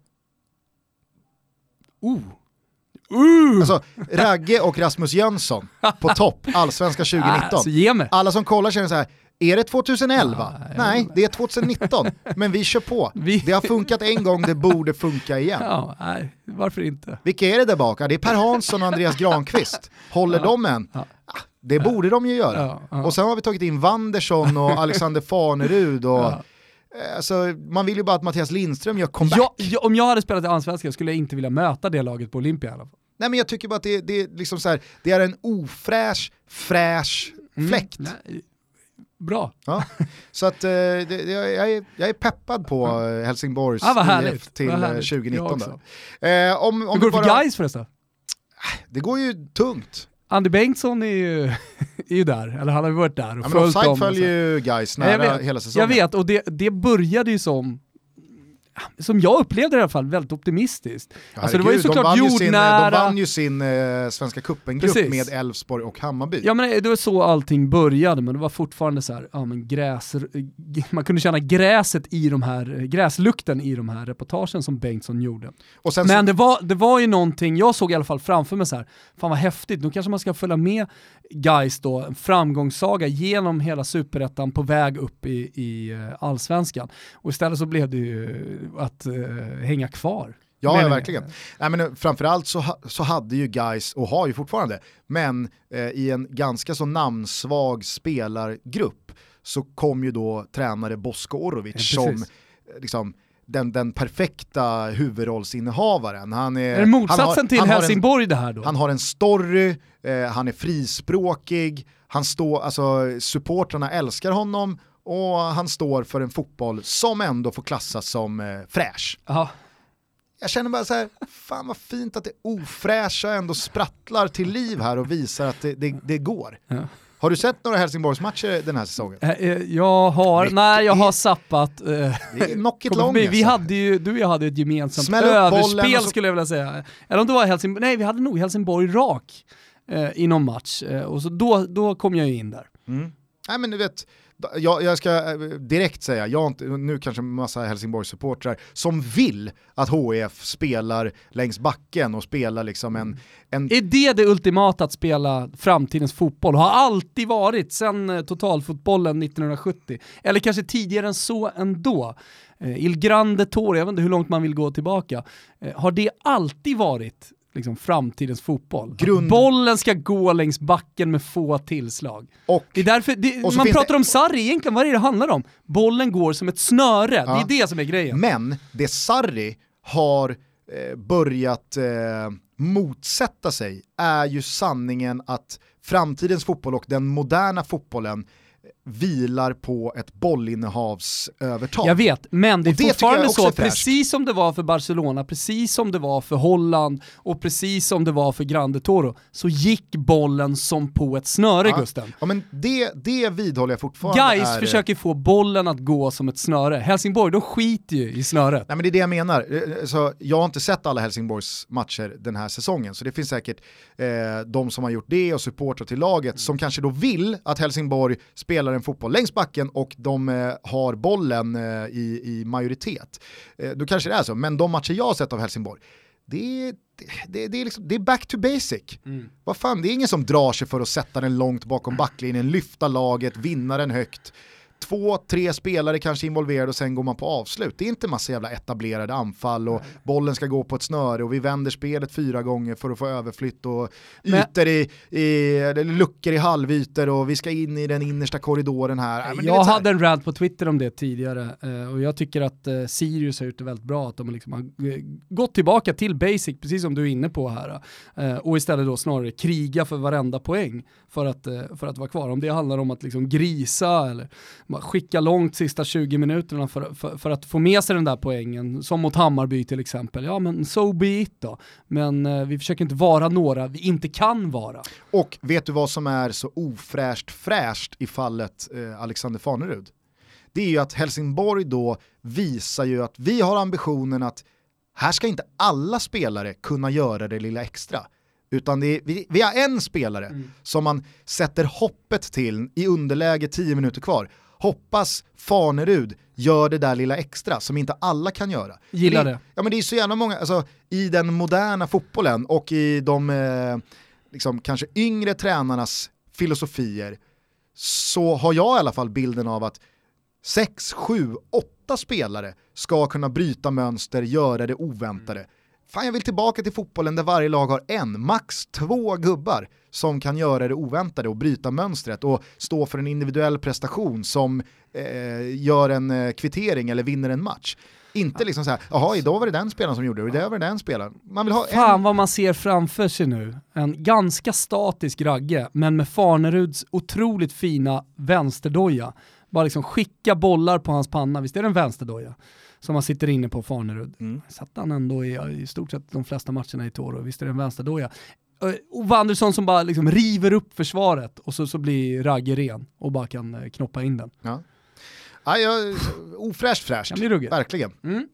Uh. Uh. Alltså Ragge och Rasmus Jönsson på topp, allsvenska 2019. Alltså, ge mig. Alla som kollar känner så här, är det 2011? Ja, jag Nej, det är 2019. Men vi kör på. Vi- Det har funkat en gång, det borde funka igen. Ja, nej, varför inte? Vilka är det där bak? Ja, det är Per Hansson och Andreas Granqvist. Håller de än? Ja. Ah, Det borde de ju göra. Ja, ja. Och sen har vi tagit in Wandersson och Alexander Farnerud. Och, Ja. Alltså, man vill ju bara att Mattias Lindström gör comeback. Ja, ja, om jag hade spelat i Allsvenskan skulle jag inte vilja möta det laget på Olympia i alla fall. Nej men jag tycker bara att det, det, är liksom här, det är en ofräsch, fräsch fläkt. Mm, nej, bra. Ja. Så att eh, det, jag, är, jag är peppad på eh, Helsingborgs vad IF till Vad eh, härligt. 2019. Jag Där. Eh, om, om Hur går det för bara, Gais förresten? det går ju tungt. Andy Bengtsson är ju, är ju där, eller han har ju varit där och Ja, följt offside dem. och följer ju jag nära vet. hela säsongen. Jag vet, och det, det började ju som som jag upplevde det i alla fall, väldigt optimistiskt. Ja, alltså det var ju herregud, såklart de vann ju sin, jordnära... De vann ju sin eh, Svenska cupen-grupp med Elfsborg och Hammarby. Ja men det var så allting började, men det var fortfarande så här, ja men gräs, man kunde känna gräset i de här, gräslukten i de här reportagen som Bengtsson gjorde. Men så, det var, det var ju någonting, jag såg i alla fall framför mig så här, fan vad häftigt, nu kanske man ska följa med guys då, en framgångssaga genom hela superettan på väg upp i, i eh, allsvenskan. Och istället så blev det ju att eh, hänga kvar. ja, Men- verkligen. Nej, men, eh, framförallt så, så hade ju Gais och har ju fortfarande, men eh, i en ganska så namnsvag spelargrupp så kom ju då tränare Bosko Orovic Ja, som eh, liksom, den, den perfekta huvudrollsinnehavaren. Han är, Är det han motsatsen har- till han har en- Helsingborg det här då? Han har en story, eh, han är frispråkig, han står, alltså supportrarna älskar honom och han står för en fotboll som ändå får klassas som eh, fräsch. Ja. Jag känner bara så här, fan vad fint att det ofräscha ändå sprattlar till liv här och visar att det, det, det går. Ja. Har du sett några Helsingborgsmatcher den här säsongen? Eh, eh, Jag har, Mycket nej jag har sappat. eh, Det är knock it kommer long förbi. Vi alltså. hade ju, du och jag hade ett gemensamt Smäll överspel så- skulle jag vilja säga. Eller om det var Helsingborg, nej vi hade nog Helsingborg rak eh, i någon match. Och så då, då kom jag ju in där. Mm. Nej men du vet, jag, jag ska eh, direkt säga, jag inte, nu kanske en massa Helsingborgs-supportrar som vill att HIF spelar längs backen och spelar liksom en, en Är det det ultimata att spela framtidens fotboll? Har alltid varit sedan eh, totalfotbollen 1970. Eller kanske tidigare än så ändå. Eh, Il Grande Tore, jag vet inte hur långt man vill gå tillbaka. Har det alltid varit liksom, framtidens fotboll? Grund- Bollen ska gå längs backen med få tillslag. och Det är därför, det, man pratar det- om Sarri egentligen, vad är det det handlar om? Bollen går som ett snöre, Ja. det är det som är grejen. Men det Sarri har eh, börjat eh, motsätta sig är ju sanningen att framtidens fotboll och den moderna fotbollen vilar på ett bollinnehavsövertag. Jag vet, men det är Och det fortfarande så, precis som det var för Barcelona, precis som det var för Holland och precis som det var för Grande Toro, så gick bollen som på ett snöre Ja. Gusten. Ja, men det, det vidhåller jag fortfarande Guys är, försöker få bollen att gå som ett snöre. Helsingborg, de skiter ju i snöret. Nej men det är det jag menar. Eh, Så jag har inte sett alla Helsingborgs matcher den här säsongen, så det finns säkert eh, de som har gjort det och supportrar till laget som kanske då vill att Helsingborg spelar en fotboll längs backen och de eh, har bollen eh, i, i majoritet. Eh, då kanske det är så, men de matcher jag har sett av Helsingborg, det är, det, det, är liksom, det är back to basic. Vad fan, det är ingen som drar sig för att sätta den långt bakom backlinjen, lyfta laget, vinna den högt. Två, tre spelare kanske involverade och sen går man på avslut. Det är inte massa jävla etablerade anfall och bollen ska gå på ett snöre och vi vänder spelet fyra gånger för att få överflytt och ytor i, i eller luckor i halvytor och vi ska in i den innersta korridoren här. Men jag här- hade en rant på Twitter om det tidigare eh, och jag tycker att eh, Sirius har gjort det väldigt bra att de liksom har gått tillbaka till basic, precis som du är inne på här, eh, och istället då snarare kriga för varenda poäng för att, för att vara kvar. Om det handlar om att liksom grisa eller skicka långt sista 20 minuterna för, för, för, att få med sig den där poängen, som mot Hammarby till exempel. Ja men so be it då. Men eh, vi försöker inte vara några vi inte kan vara. Och vet du vad som är så ofräscht fräscht i fallet eh, Alexander Fanerud? Det är ju att Helsingborg då visar ju att vi har ambitionen att här ska inte alla spelare kunna göra det lilla extra. Utan är, vi, vi, har en spelare mm. som man sätter hoppet till i underläge 10 minuter kvar. Hoppas Fanerud gör det där lilla extra som inte alla kan göra. Gillar det. det. Ja men det är så gärna många, alltså i den moderna fotbollen och i de eh, liksom, kanske yngre tränarnas filosofier så har jag i alla fall bilden av att 6, 7, 8 spelare ska kunna bryta mönster, göra det oväntade. Mm fan jag vill tillbaka till fotbollen där varje lag har en, max två gubbar som kan göra det oväntade och bryta mönstret och stå för en individuell prestation som eh, gör en eh, kvittering eller vinner en match. Inte liksom såhär, jaha idag var det den spelaren som gjorde det och idag var det den spelaren. Man vill ha Fan en... vad man ser framför sig nu. En ganska statisk Ragge, men med Farneruds otroligt fina vänsterdoja. Bara liksom skicka bollar på hans panna, visst är det en vänsterdoja? Som han sitter inne på Farnerud. Mm. Satt han ändå i, i stort sett de flesta matcherna i Toro, visst är det en vänsterdoja. Ove Andersson som bara liksom river upp försvaret och så, så blir Ragge ren och bara kan eh, knoppa in den. Ja. Ja, ja, ofräscht fräscht, verkligen. Mm.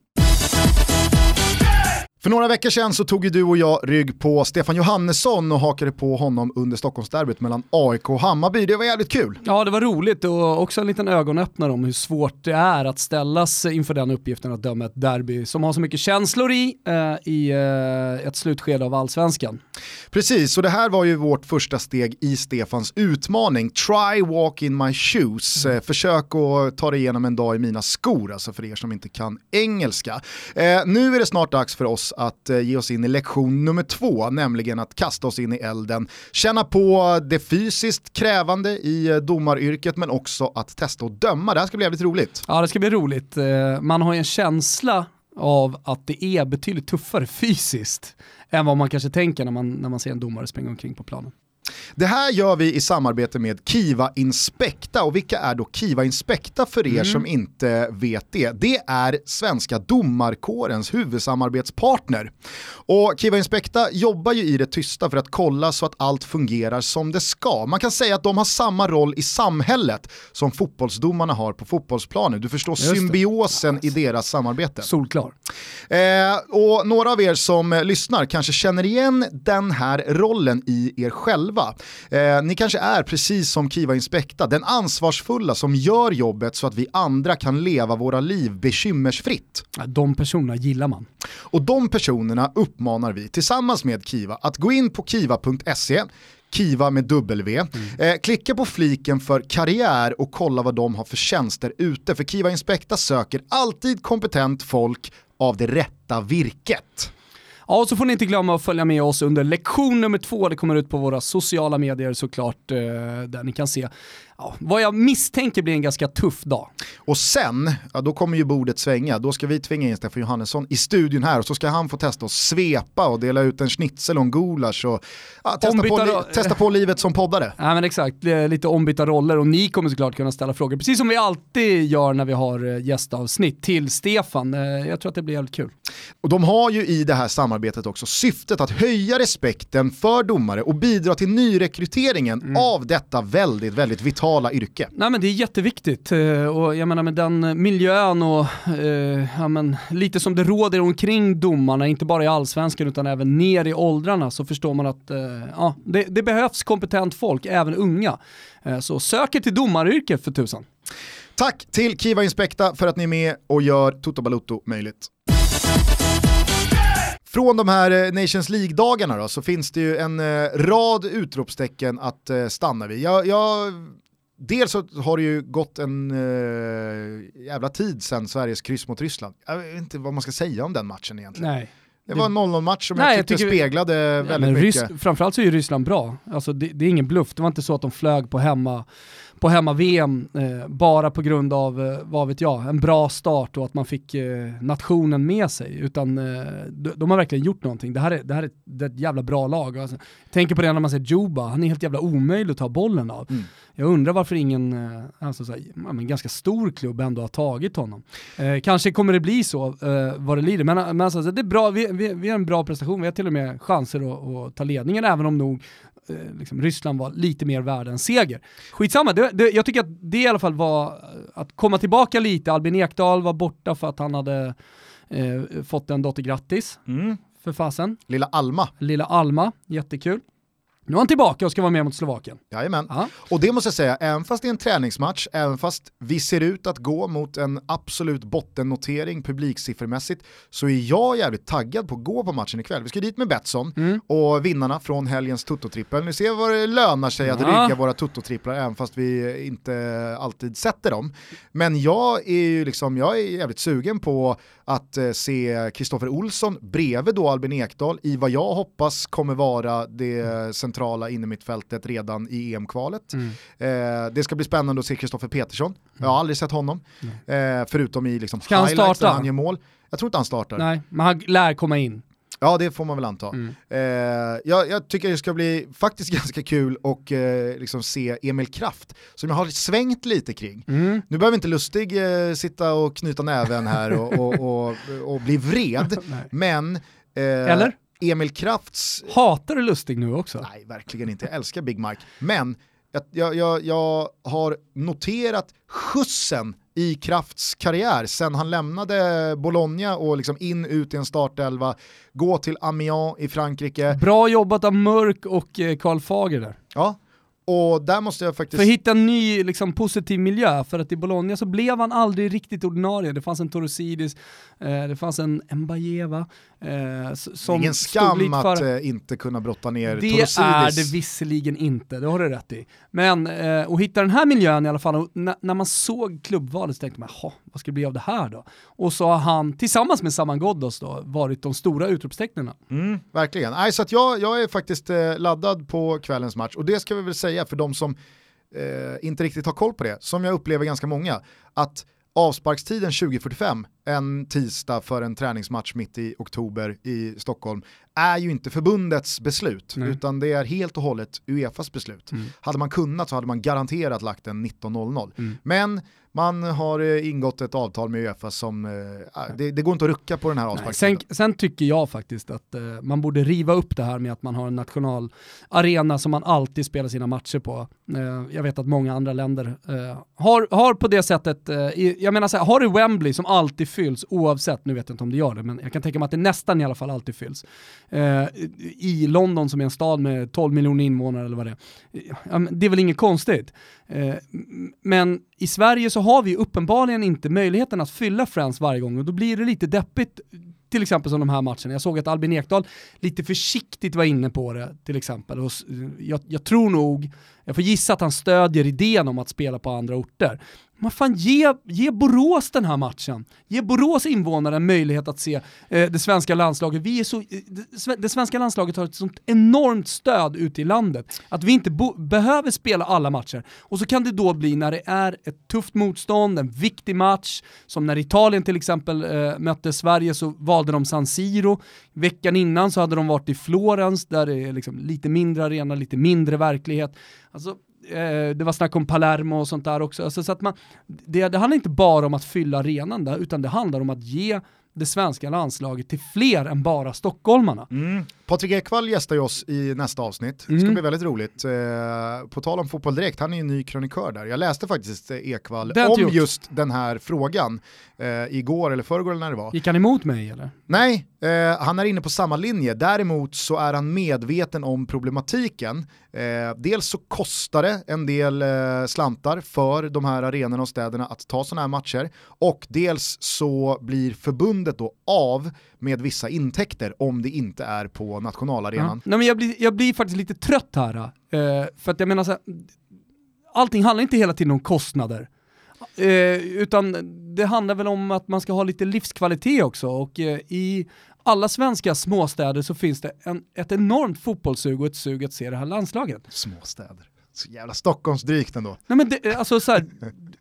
För några veckor sedan så tog ju du och jag rygg på Stefan Johannesson och hakade på honom under Stockholmsderbyt mellan AIK och Hammarby. Det var jävligt kul. Ja, det var roligt och också en liten ögonöppnare om hur svårt det är att ställas inför den uppgiften att döma ett derby som har så mycket känslor i, eh, i eh, ett slutskede av allsvenskan. Precis, och det här var ju vårt första steg i Stefans utmaning. Try walk in my shoes. Mm. Försök att ta dig igenom en dag i mina skor, alltså för er som inte kan engelska. Eh, nu är det snart dags för oss att eh, ge oss in i lektion nummer två, nämligen att kasta oss in i elden, känna på det fysiskt krävande i eh, domaryrket men också att testa och döma. Det här ska bli jävligt roligt. Ja, det ska bli roligt. Eh, man har ju en känsla av att det är betydligt tuffare fysiskt än vad man kanske tänker när man, när man ser en domare springa omkring på planen. Det här gör vi i samarbete med Kiva Inspekta och vilka är då Kiva Inspekta för er mm. som inte vet det? Det är svenska domarkårens huvudsamarbetspartner. Och Kiva Inspekta jobbar ju i det tysta för att kolla så att allt fungerar som det ska. Man kan säga att de har samma roll i samhället som fotbollsdomarna har på fotbollsplanen. Du förstår symbiosen i deras samarbete. Solklar. Eh, och några av er som lyssnar kanske känner igen den här rollen i er själva själva. Eh, ni kanske är precis som Kiva Inspekta, den ansvarsfulla som gör jobbet så att vi andra kan leva våra liv bekymmersfritt. De personerna gillar man. Och de personerna uppmanar vi tillsammans med Kiva att gå in på kiva.se Kiva med W. Mm. Eh, klicka på fliken för karriär och kolla vad de har för tjänster ute. För Kiva Inspekta söker alltid kompetent folk av det rätta virket. Ja, och så får ni inte glömma att följa med oss under lektion nummer två. Det kommer ut på våra sociala medier såklart, eh, där ni kan se ja, vad jag misstänker blir en ganska tuff dag. Och sen, ja, då kommer ju bordet svänga. Då ska vi tvinga in Stefan Johannesson i studion här och så ska han få testa att svepa och dela ut en schnitzel och en gulasch och ja, testa, på, testa på livet som poddare. Ja men exakt, lite ombytta roller och ni kommer såklart kunna ställa frågor, precis som vi alltid gör när vi har eh, gästavsnitt till Stefan. Eh, jag tror att det blir jävligt kul. Och de har ju i det här samarbetet också syftet att höja respekten för domare och bidra till nyrekryteringen mm. av detta väldigt, väldigt vitala vitala yrke. Nej men det är jätteviktigt eh, och jag menar med den miljön och eh, ja, men, lite som det råder omkring domarna, inte bara i allsvenskan utan även ner i åldrarna så förstår man att eh, ja, det, det, behövs kompetent folk, även unga. Eh, så söker till domaryrket för tusan. Tack till Kiva Inspekta för att ni är med och gör Toto Balutto möjligt. Från de här eh, Nations League-dagarna så finns det ju en eh, rad utropstecken att stanna vid. Jag, jag dels så har det ju gått en uh, jävla tid sedan Sveriges kryss mot Ryssland. Jag vet inte vad man ska säga om den matchen egentligen. Nej. Det var en 0-0-match som Nej, jag jag tyckte tycker- speglade Ja, väldigt mycket. Rys- framförallt så är ju Ryssland bra. Alltså det, det är ingen bluff. Det var inte så att de flög på hemma på hemma-VM eh, bara på grund av, eh, vad vet jag, en bra start och att man fick eh, nationen med sig. Utan eh, de, de har verkligen gjort någonting. Det här är, det här är, det är ett jävla bra lag. Alltså, tänker på det när man ser Juba, han är helt jävla omöjlig att ta bollen av. Mm. Jag undrar varför ingen, eh, alltså så här, ja, men ganska stor klubb ändå har tagit honom. Eh, kanske kommer det bli så eh, vad det lider, men, men alltså, det är bra, vi, vi, vi har en bra prestation, vi har till och med chanser att, att ta ledningen, även om nog eh, liksom, Ryssland var lite mer värda än seger. Skitsamma, det, det, jag tycker att det i alla fall var eh, att komma tillbaka lite, Albin Ekdal var borta för att han hade eh, fått en dotter grattis, Mm. för fasen. Lilla Alma, Lilla Alma, jättekul. Nu är han tillbaka och ska vara med mot Slovakien. jajamän. Ja. Och det måste jag säga, även fast det är en träningsmatch, även fast vi ser ut att gå mot en absolut bottennotering publiksiffermässigt, så är jag jävligt taggad på att gå på matchen ikväll. Vi ska dit med Betsson Mm. och vinnarna från helgens Toto-trippel. Nu ser vi vad det lönar sig att Ja. rygga våra Toto-tripplar, även fast vi inte alltid sätter dem. Men jag är ju liksom, jag är jävligt sugen på att eh, se Kristoffer Olsson bredvid då Albin Ekdal i vad jag hoppas kommer vara det centrala innermittfältet redan i EM-kvalet. Mm. Eh, det ska bli spännande att se Kristoffer Petersson. Jag har aldrig sett honom, eh, förutom i liksom Ska han highlights starta? där han gör mål. Jag tror inte han startar. Nej, men han lär komma in. Ja, det får man väl anta. Mm. Eh, jag, jag tycker det ska bli faktiskt ganska kul och eh, liksom se Emil Kraft, som jag har svängt lite kring. Mm. Nu behöver inte Lustig eh, sitta och knyta näven här och, och, och, och bli vred, men eh, Eller? Emil Krafts Hatar du Lustig nu också? Nej, verkligen inte. Jag älskar Big Mike. Men jag, jag, jag, har noterat skjutsen i Krafts karriär sen han lämnade Bologna och liksom in ut i en startelva, gå till Amiens i Frankrike. Bra jobbat av Mörk och eh, Karl Fager där. Ja. Och där måste jag faktiskt... För att hitta en ny liksom, positiv miljö, för att i Bologna så blev han aldrig riktigt ordinarie. Det fanns en Torosidis, eh, det fanns en Mbajeva. Eh, som Ingen skam att eh, inte kunna brotta ner Det Torosidis. är det visserligen inte, det har du rätt i. Men eh, att hitta den här miljön i alla fall, när, när man såg klubbvalet så tänkte man, "Jaha, vad ska det bli av det här då? Och så har han, tillsammans med Saman Ghoddos då, varit de stora utropstecknen. Mm, verkligen. Nej, så att jag, jag är faktiskt eh, laddad på kvällens match och det ska vi väl säga för de som eh, inte riktigt har koll på det, som jag upplever ganska många, att avsparkstiden 2045, en tisdag för en träningsmatch mitt i oktober i Stockholm, är ju inte förbundets beslut, Nej. utan det är helt och hållet Uefas beslut. Mm. Hade man kunnat så hade man garanterat lagt den 19.00. Mm. Men man har eh, ingått ett avtal med Uefa som, eh, det, det går inte att rucka på den här Nej, avsparkstiden. sen, sen tycker jag faktiskt att eh, man borde riva upp det här med att man har en nationalarena som man alltid spelar sina matcher på. Eh, jag vet att många andra länder har, har på det sättet, jag menar så här, har du Wembley som alltid fylls oavsett, nu vet jag inte om det gör det, men jag kan tänka mig att det nästan i alla fall alltid fylls. I London som är en stad med 12 miljoner invånare eller vad det är. Det är väl inget konstigt. Men i Sverige så har vi uppenbarligen inte möjligheten att fylla Friends varje gång och då blir det lite deppigt till exempel som de här matcherna. Jag såg att Albin Ekdal lite försiktigt var inne på det till exempel. Och jag, jag tror nog, jag får gissa att han stödjer idén om att spela på andra orter man fan ge, ge Borås den här matchen. Ge Borås invånare en möjlighet att se eh, det svenska landslaget. Vi är så, eh, det, det svenska landslaget har ett sånt enormt stöd ute i landet att vi inte bo, behöver spela alla matcher. Och så kan det då bli när det är ett tufft motstånd, en viktig match, som när Italien till exempel eh, mötte Sverige så valde de San Siro. Veckan innan så hade de varit i Florens där det är liksom lite mindre arena, lite mindre verklighet. Alltså, eh, det var snack om Palermo och sånt där också. Alltså, så att man, det, det handlar inte bara om att fylla arenan där, utan det handlar om att ge det svenska landslaget till fler än bara stockholmarna. Mm. Patrik Ekwall gästar ju oss i nästa avsnitt. Det ska Mm. bli väldigt roligt. Eh, på tal om Fotboll Direkt, han är ju ny krönikör där. Jag läste faktiskt eh, Ekwall om gjort. just den här frågan eh, igår eller förrgår eller när det var. Gick han emot mig eller? Nej, eh, han är inne på samma linje. Däremot så är han medveten om problematiken. Eh, dels så kostar det en del eh, slantar för de här arenorna och städerna att ta sådana här matcher. Och dels så blir förbundet då av med vissa intäkter om det inte är på nationalarenan. Ja. Nej, men jag, blir, jag blir faktiskt lite trött här. eh, för att jag menar så här, allting handlar inte hela tiden om kostnader. Eh, utan det handlar väl om att man ska ha lite livskvalitet också och eh, i alla svenska småstäder så finns det en, ett enormt fotbollssug och ett sug att se det här landslaget. Småstäder. Så jävla Stockholmsdrygt ändå. Nej men det, alltså så här,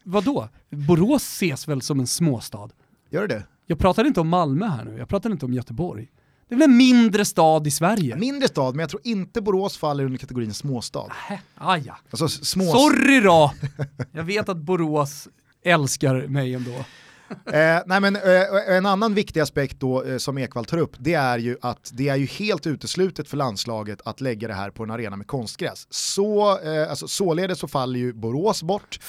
vadå? Borås ses väl som en småstad? Gör det Jag pratar inte om Malmö här nu, jag pratar inte om Göteborg. Det är väl en mindre stad i Sverige? Mindre stad, men jag tror inte Borås faller under kategorin småstad. Äh, ah, ja. Alltså små... Sorry då! Jag vet att Borås älskar mig ändå. eh, nej men, eh, en annan viktig aspekt då eh, som Ekvall tar upp, det är ju att det är ju helt uteslutet för landslaget att lägga det här på en arena med konstgräs. Så, eh, alltså, således så faller ju Borås bort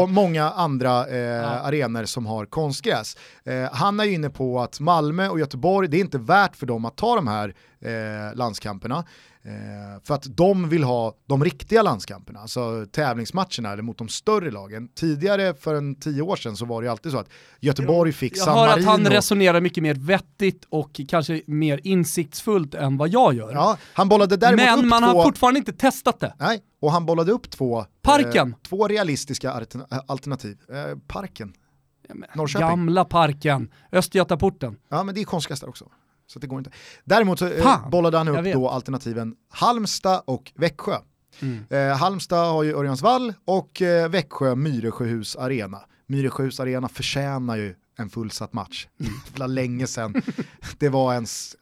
och många andra eh, Ja. arenor som har konstgräs. Eh, han är ju inne på att Malmö och Göteborg, det är inte värt för dem att ta de här eh, landskamperna. Eh, för att de vill ha de riktiga landskamperna, alltså tävlingsmatcherna eller mot de större lagen. Tidigare för en tio år sedan så var det ju alltid så att Göteborg fick Jag San hör Marino. att han resonerar mycket mer vettigt och kanske mer insiktsfullt än vad jag gör. Ja, han bollade däremot Men upp man två... har fortfarande inte testat det. Nej, och han bollade upp två, Parken. Eh, två realistiska altern- alternativ. Eh, parken. Norrköping. Gamla parken, Östgötaporten. Ja men det är konstgräs där också. Så det går inte. Däremot så eh, Fan, bollade han upp då alternativen Halmstad och Växjö. Mm. Eh, Halmstad har ju Örjansvall och eh, Växjö Myresjöhus Arena. Myresjöhus Arena förtjänar ju en fullsatt match. Mm. Länge sedan. Det var ens,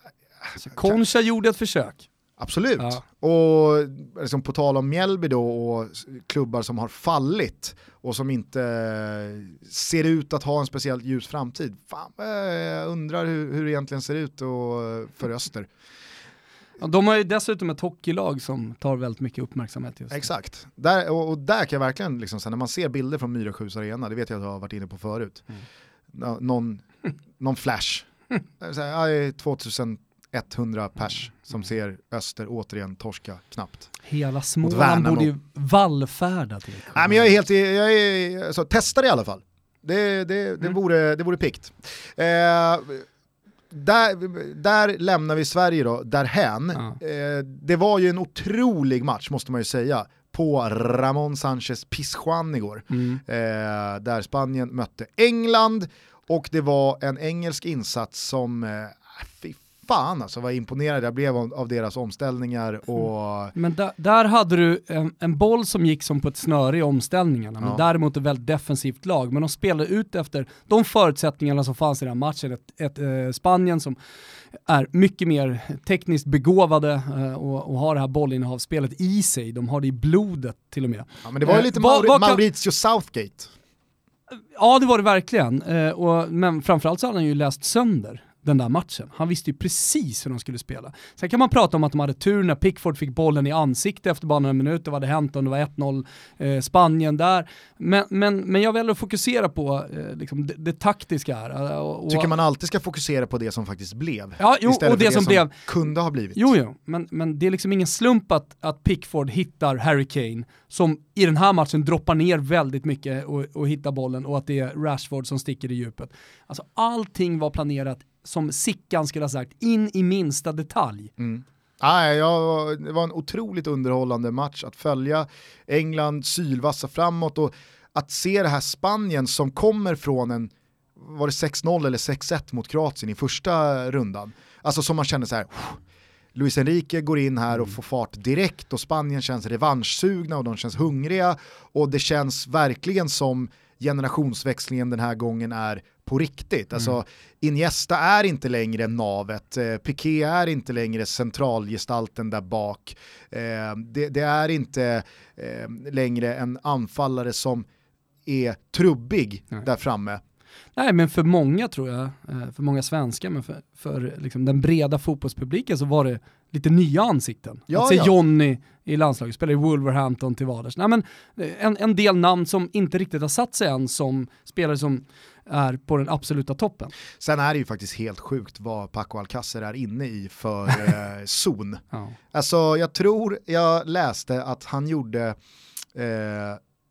Concha gjorde ett försök. Absolut. Ja. Och liksom på tal om Mjällby då och klubbar som har fallit och som inte eh, ser ut att ha en speciellt ljus framtid. Fan, eh, jag undrar hur, hur det egentligen ser ut och, för Öster. Ja, de har ju dessutom ett hockeylag som tar väldigt mycket uppmärksamhet just nu. Exakt. Där, och, och där kan jag verkligen, liksom, när man ser bilder från Myresjös arena, det vet jag att jag har varit inne på förut, Mm. Nå- någon, någon flash. så här, ja, det är 2100 pers som ser Öster återigen torska knappt. Hela Småland borde ju vallfärda till. Nej men jag är helt, jag är, alltså, testa det i alla fall. Det, det, det, Mm. vore, det vore pikt. Eh, där, där lämnar vi Sverige då, därhän. Ja. Eh, det var ju en otrolig match måste man ju säga på Ramon Sanchez Pizjuan igår. Mm. Eh, där Spanien mötte England och det var en engelsk insats som, eh, fan alltså vad imponerad jag blev av, av deras omställningar och Men där, där hade du en, en boll som gick som på ett snöre i omställningarna, men Ja. däremot ett väldigt defensivt lag. Men de spelade ut efter de förutsättningarna som fanns i den här matchen. Ett, ett eh, Spanien som är mycket mer tekniskt begåvade eh, och, och har det här bollinnehavsspelet i sig. De har det i blodet till och med. ja, men det var ju Eh, lite Mauri- vad kan- Southgate. Ja det var det verkligen, eh, och, men framförallt så hade han ju läst sönder den där matchen. Han visste ju precis hur de skulle spela. Sen kan man prata om att de hade tur när Pickford fick bollen i ansikte efter bara några minuter, vad hade hänt om det var 1-0 eh, Spanien där. Men, men, men jag väljer att fokusera på eh, liksom det, det taktiska här. eh, Och, och, Tycker man alltid ska fokusera på det som faktiskt blev. Ja, jo, istället och det för som blev- kunde ha blivit. Jo, jo, men, men det är liksom ingen slump att, att Pickford hittar Harry Kane, som i den här matchen droppar ner väldigt mycket och, och hittar bollen, och att det är Rashford som sticker i djupet. Alltså allting var planerat, som Sickan skulle ha sagt, in i minsta detalj. Mm. Nej, jag, det var en otroligt underhållande match att följa. England sylvassa framåt och att se det här Spanien som kommer från en, var det 6-0 eller 6-1 mot Kroatien i första rundan. Alltså som man kände så här, Luis Enrique går in här och får fart direkt och Spanien känns revanschsugna och de känns hungriga och det känns verkligen som generationsväxlingen den här gången är på riktigt. Alltså Iniesta är inte längre navet, eh, Piqué är inte längre centralgestalten där bak. Eh, det, det är inte eh, längre en anfallare som är trubbig Nej. där framme. Nej men för många tror jag, eh, för många svenskar, men för, för liksom den breda fotbollspubliken så var det lite nya ansikten. Ja, att se ja. Johnny i landslaget, spelar i Wolverhampton till vardags. Nej, men eh, en, en del namn som inte riktigt har satt sig än som spelare som är på den absoluta toppen. Sen är det ju faktiskt helt sjukt vad Paco Alcacer är inne i för eh, zon. Ja. Alltså jag tror jag läste att han gjorde eh,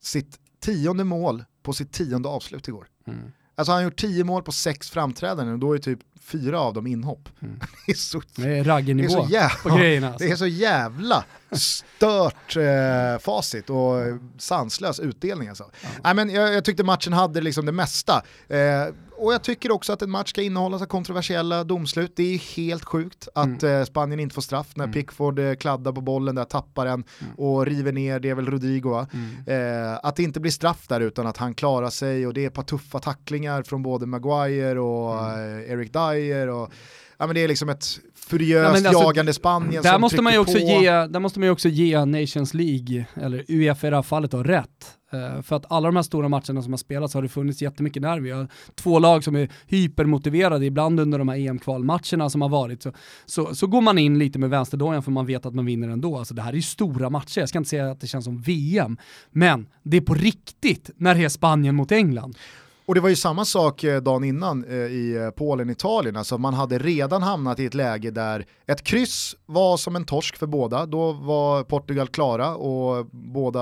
sitt tionde mål på sitt tionde avslut igår. Mm. Alltså han har gjort 10 mål på 6 framträdanden och då är typ fyra av dem inhopp. Mm. det är så, det är raggernivå på grejerna. Alltså. Det är så jävla stört eh, facit och sanslös utdelning alltså. Ja. Nej, men jag, jag, tyckte matchen hade liksom det mesta. Eh, och jag tycker också att en match ska innehålla så kontroversiella domslut. Det är helt sjukt att mm. eh, Spanien inte får straff när mm. Pickford eh, kladdar på bollen där, tappar den mm. och river ner, det är väl Rodrigo va? Mm. Eh, att det inte blir straff där utan att han klarar sig och det är ett par tuffa tacklingar från både Maguire och mm. eh, Eric Dyer. Och, ja, men det är liksom ett furiöst ja, alltså, jagande Spanien där som måste man ju också på. Ge, där måste man ju också ge Nations League, eller Uefa i det här fallet då, rätt. Uh, för att alla de här stora matcherna som har spelats har det funnits jättemycket nerv. Vi har två lag som är hypermotiverade, ibland under de här EM-kvalmatcherna som har varit. Så, så, så, går man in lite med vänsterdojan för man vet att man vinner ändå. Alltså det här är ju stora matcher, jag ska inte säga att det känns som VM, men det är på riktigt när det är Spanien mot England. Och det var ju samma sak eh, dagen innan eh, i eh, Polen-Italien, alltså man hade redan hamnat i ett läge där ett kryss var som en torsk för båda, då var Portugal klara och båda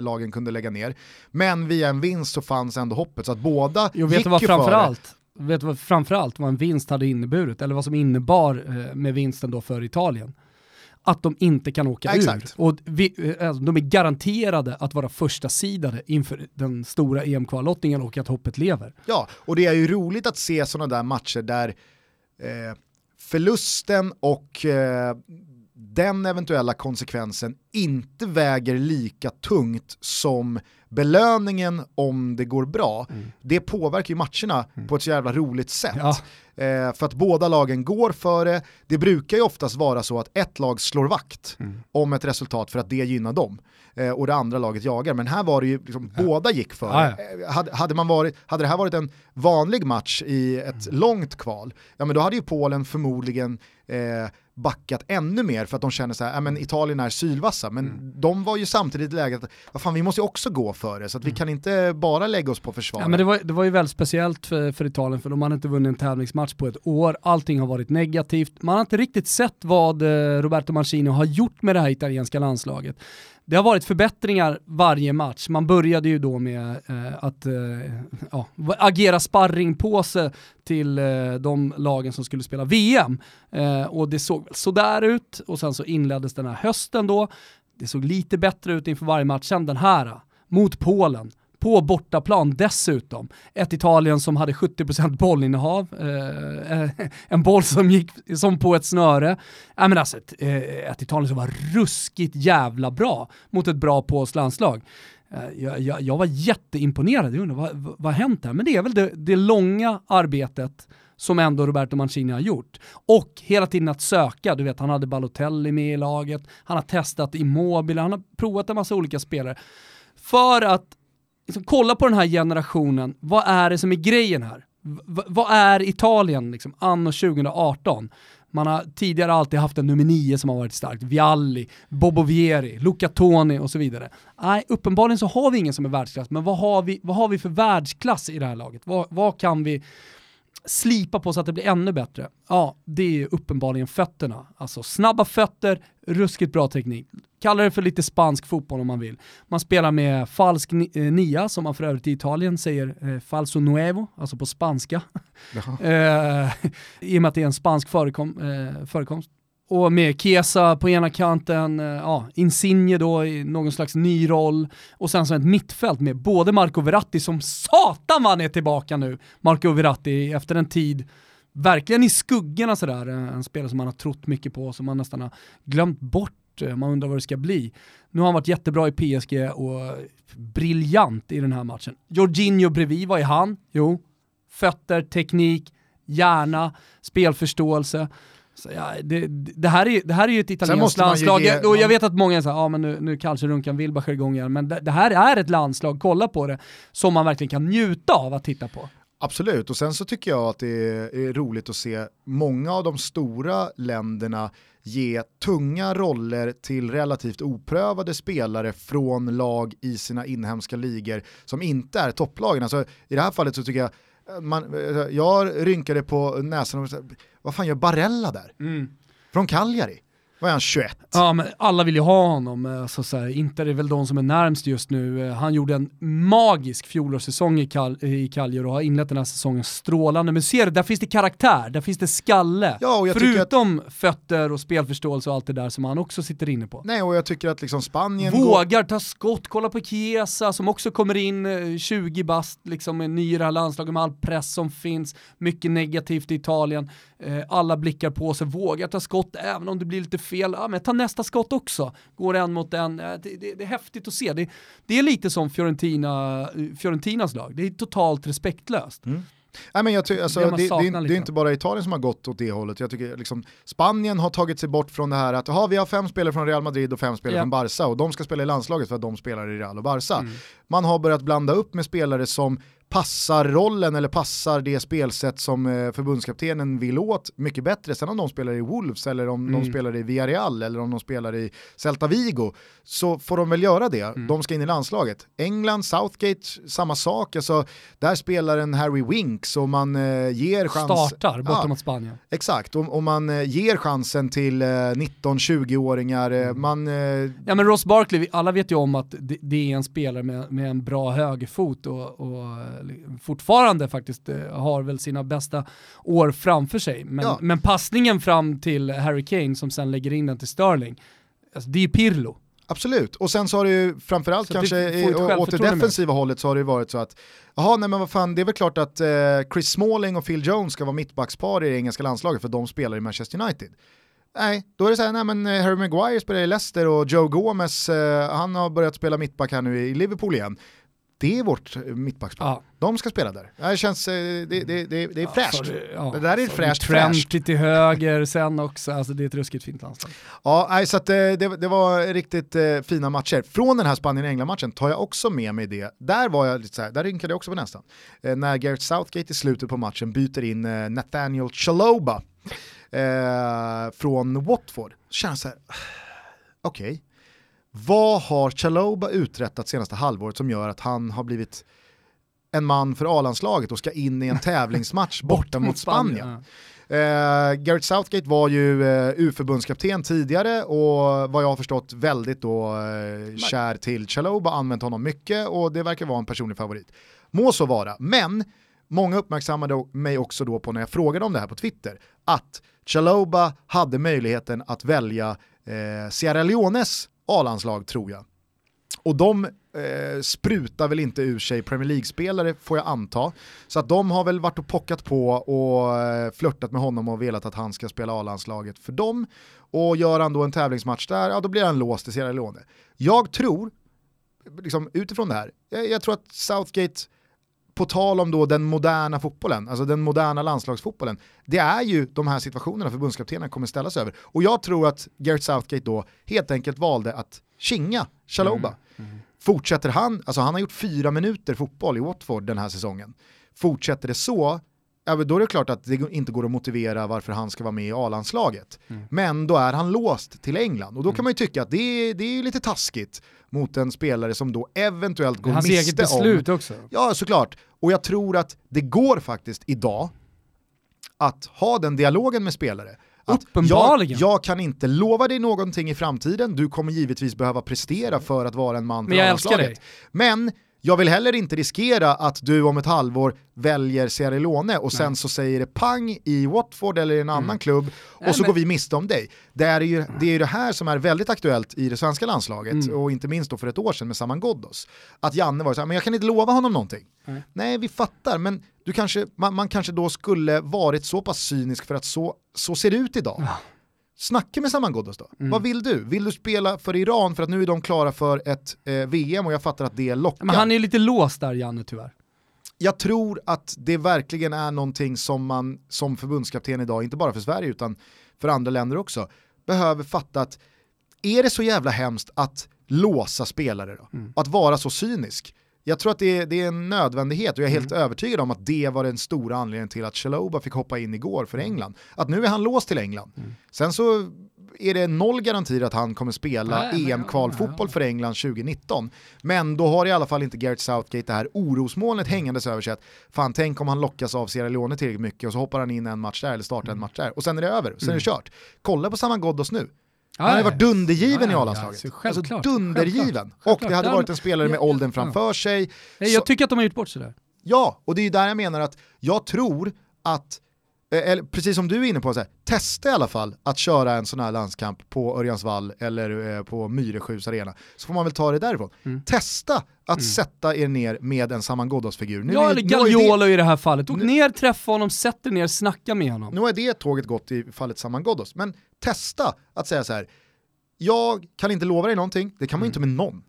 lagen kunde lägga ner. Men via en vinst så fanns ändå hoppet, så att båda jo, gick vad ju framförallt, Vet du vad framförallt vad en vinst hade inneburit, eller vad som innebar med vinsten då för Italien? Att de inte kan åka ja, ur. Och vi, alltså, de är garanterade att vara första sidade inför den stora EM-kvallottningen och att hoppet lever. Ja, och det är ju roligt att se sådana där matcher där eh, förlusten och eh, den eventuella konsekvensen inte väger lika tungt som belöningen om det går bra, mm. det påverkar ju matcherna mm. på ett så jävla roligt sätt. Ja. Eh, för att båda lagen går för det, brukar ju oftast vara så att ett lag slår vakt mm. om ett resultat för att det gynnar dem. Eh, och det andra laget jagar, men här var det ju liksom, ja. båda gick för ja, det. Eh, hade, hade, man varit, hade det här varit en vanlig match i ett mm. långt kval, ja men då hade ju Polen förmodligen eh, backat ännu mer för att de känner så här, men Italien är sylvassa, men mm. de var ju samtidigt i läget att fan, vi måste ju också gå för det, så att vi mm. kan inte bara lägga oss på försvar. Ja, men det, var, det var ju väldigt speciellt för, för Italien, för de hade inte vunnit en tävlingsmatch på ett år, allting har varit negativt, man har inte riktigt sett vad eh, Roberto Mancini har gjort med det här italienska landslaget det har varit förbättringar varje match. Man började ju då med eh, att eh, ja, agera sparringpåse till eh, de lagen som skulle spela VM. Eh, och det såg sådär ut och sen så inleddes den här hösten då. Det såg lite bättre ut inför varje match. Sen den här eh, mot Polen på bortaplan dessutom. Ett Italien som hade 70% bollinnehav, eh, eh, en boll som gick som på ett snöre. Äh, men alltså ett, eh, ett Italien som var ruskigt jävla bra mot ett bra polskt landslag. Eh, jag, jag, jag, var jätteimponerad, jag undrar vad, vad har hänt här? Men det är väl det, det långa arbetet som ändå Roberto Mancini har gjort. Och hela tiden att söka, du vet han hade Balotelli med i laget, han har testat Immobile, han har provat en massa olika spelare. För att liksom, kolla på den här generationen, vad är det som är grejen här? V vad är Italien liksom, anno 2018? Man har tidigare alltid haft en nummer nio som har varit starkt, Vialli, Bobo Vieri, Luca Toni och så vidare. Nej, uppenbarligen så har vi ingen som är världsklass, men vad har vi, vad har vi för världsklass i det här laget? Vad, vad kan vi slipa på så att det blir ännu bättre? Ja, det är uppenbarligen fötterna. Alltså snabba fötter, ruskigt bra teknik. Kalla det för lite spansk fotboll om man vill. Man spelar med falsk eh, nia, som man för övrigt i Italien säger eh, falso nuevo, alltså på spanska. eh, I och med att det är en spansk förekom, eh, förekomst. Och med Kesa på ena kanten, eh, ja, Insigne då i någon slags ny roll och sen så ett mittfält med både Marco Verratti som satan vad han är tillbaka nu, Marco Verratti efter en tid verkligen i skuggorna sådär, eh, en spelare som man har trott mycket på, som man nästan har glömt bort, eh, man undrar vad det ska bli. Nu har han varit jättebra i PSG och briljant i den här matchen. Jorginho bredvid, vad är han? Jo, fötter, teknik, hjärna, spelförståelse. Så ja, det, det, här är, det här är ju ett italienskt landslag, ge, och jag vet att många säger ja men nu, nu kanske Runkan Wilbacher igång igen, men det, det, här är ett landslag, kolla på det, som man verkligen kan njuta av att titta på. Absolut, och sen så tycker jag att det är, roligt att se många av de stora länderna ge tunga roller till relativt oprövade spelare från lag i sina inhemska ligor som inte är topplagen. Alltså, I det här fallet så tycker jag man, jag rynkade på näsan och vad fan gör Barella där? Mm. Från Cagliari. Vad är han, 21? Ja, men alla vill ju ha honom. eh, Så här, Inter är väl de som är närmst just nu. Eh, Han gjorde en magisk fjolårssäsong i, Kal i Kaljer och har inlett den här säsongen strålande. Men ser du, där finns det karaktär, där finns det skalle. Ja, och jag tycker att- Förutom fötter och spelförståelse och allt det där som han också sitter inne på. Nej, och jag tycker att liksom Spanien går... Vågar ta skott, kolla på Chiesa som också kommer in eh, 20 bast, liksom är ny i det här landslaget med all press som finns, mycket negativt i Italien, eh, alla blickar på sig, vågar ta skott även om det blir lite fel, ja, men ta nästa skott också, går en mot en, Eh, det, det, det är häftigt att se. Det, det är lite som Fiorentina, eh, Fiorentinas lag, det är totalt respektlöst. Nej, men jag ty- alltså, Det det, det, det, är- inte bara Italien som har gått åt det hållet. Jag tycker liksom, Spanien har tagit sig bort från det här att aha, vi har fem spelare från Real Madrid och fem spelare Ja. från Barca och de ska spela i landslaget för att de spelar i Real och Barca. Mm. Man har börjat blanda upp med spelare som passar rollen eller passar det spelsätt som eh, förbundskaptenen vill åt mycket bättre. Sen om de spelar i Wolves eller om Mm. de spelar i Villarreal eller om de spelar i Celta Vigo så får de väl göra det. Mm. De ska in i landslaget. England, Southgate, samma sak. Alltså, där spelar en Harry Winks och man eh, ger chans... Startar borta Ja, mot Spanien. Exakt, och, och man eh, ger chansen till eh, 19-20-åringar. Eh, Mm. man, eh, Ja men Ross Barkley, alla vet ju om att det, det är en spelare med, med en bra högerfot och, och eh, fortfarande faktiskt eh, har väl sina bästa år framför sig. Men, Ja. men passningen fram till Harry Kane som sen lägger in den till Sterling, alltså, det är ju Pirlo. Absolut, och sen så har det ju framförallt Så kanske i- åt det med. defensiva hållet så har det ju varit så att jaha nej men vad fan det är väl klart att eh, Chris Smalling och Phil Jones ska vara mittbackspar i det engelska landslaget för de spelar i Manchester United. Nej, då är det så här, nej men eh, Harry Maguire spelar i Leicester och Joe Gomez, eh, han har börjat spela mittback här nu i Liverpool igen. Det är vårt eh, mittbackspar. Ja. De ska spela där. Det känns, eh, det, det, det, det är fräscht. Så ja, Det där är fräscht, Trent till höger sen också, alltså det är ett ruskigt fint landslag. Ja, nej, så eh, det, det var riktigt eh, fina matcher. Från den här Spanien-England-matchen tar jag också med mig det. Där var jag lite så här, där rynkade jag också på nästan. Eh, när Gareth Southgate i slutet på matchen byter in eh, Nathaniel Chaloba från Watford. Så jag så här, okej, vad har Chaloba uträttat senaste halvåret som gör att han har blivit en man för A-landslaget och ska in i en tävlingsmatch borta mot Spanien? Eh, Gareth Southgate var ju eh, U-förbundskapten tidigare och vad jag har förstått väldigt då eh, kär till Chaloba, använt honom mycket och det verkar vara en personlig favorit. Må så vara, men många uppmärksammade mig också då på när jag frågade om det här på Twitter, att Chaloba hade möjligheten att välja eh, Sierra Leones A-landslag tror jag. Och de eh, sprutar väl inte ur sig Premier League-spelare får jag anta. Så att de har väl varit och pockat på och eh, flörtat med honom och velat att han ska spela A-landslaget för dem. Och gör han då en tävlingsmatch där, ja då blir han låst i Sierra Leone. Jag tror, liksom utifrån det här, jag, jag tror att Southgate, på tal om då den moderna fotbollen, alltså den moderna landslagsfotbollen, det är ju de här situationerna förbundskaptenerna kommer ställas över. Och jag tror att Gareth Southgate då helt enkelt valde att kinga Chaloba. Fortsätter han, alltså han har gjort fyra minuter fotboll i Watford den här säsongen. Fortsätter det så, ja, då är det klart att det inte går att motivera varför han ska vara med i A-landslaget. Men då är han låst till England och då kan man ju tycka att det är, det är lite taskigt mot en spelare som då eventuellt går Hans miste eget beslut om... också. Ja, såklart. Och jag tror att det går faktiskt idag att ha den dialogen med spelare. Att Uppenbarligen. Jag, jag kan inte lova dig någonting i framtiden, du kommer givetvis behöva prestera för att vara en man för Men jag älskar dig. Men jag vill heller inte riskera att du om ett halvår väljer Sierra Leone och sen Nej. så säger det pang i Watford eller i en annan klubb och Nej, så men- går vi miste om dig. Det är ju det, är ju det här som är väldigt aktuellt i det svenska landslaget Mm. och inte minst då för ett år sedan med Saman Ghoddos. Att Janne var så här, men jag kan inte lova honom någonting. Nej. Nej, vi fattar, men du kanske, man, man kanske då skulle varit så pass cynisk för att så, så ser det ut idag. Ja. Snacka med Saman Ghoddos då. Mm. Vad vill du? Vill du spela för Iran för att nu är de klara för ett eh, VM och jag fattar att det lockar. Men han är lite låst där Janne tyvärr. Jag tror att det verkligen är någonting som man som förbundskapten idag, inte bara för Sverige utan för andra länder också, behöver fatta att är det så jävla hemskt att låsa spelare då? Mm. Att vara så cynisk? Jag tror att det är, det är en nödvändighet och jag är helt övertygad om att det var den stora anledningen till att Chaloba fick hoppa in igår för England. Att nu är han låst till England. Sen så är det noll garantier att han kommer spela EM-kvalfotboll för England 2019. Men då har i alla fall inte Gareth Southgate det här orosmolnet hängandes över sig att fan tänk om han lockas av Sierra Leone tillräckligt mycket och så hoppar han in en match där eller startar en match där och sen är det över, sen är det kört. Kolla på Saman Ghoddos nu. Han hade varit dundergiven Ja, i A-landslaget. ja, självklart, alltså dundergiven. självklart, Och det hade varit en spelare med åldern framför sig. Nej, Jag tycker att de har gjort bort sig där. Ja, och det är ju där jag menar att jag tror att, eller precis som du är inne på, så här, testa i alla fall att köra en sån här landskamp på Örjansvall eller eh, på Myresjös arena, så får man väl ta det därifrån. Mm. Testa att sätta er ner med en Saman Ghoddos-figur. Nu Ja, är- eller Gagliolo i det här fallet. Åk Nu- ner, träffa honom, sätt dig ner, snacka med honom. Nu har det tåget gått i fallet Saman Ghoddos, men testa att säga så här. jag kan inte lova dig någonting, det kan man ju inte med någon.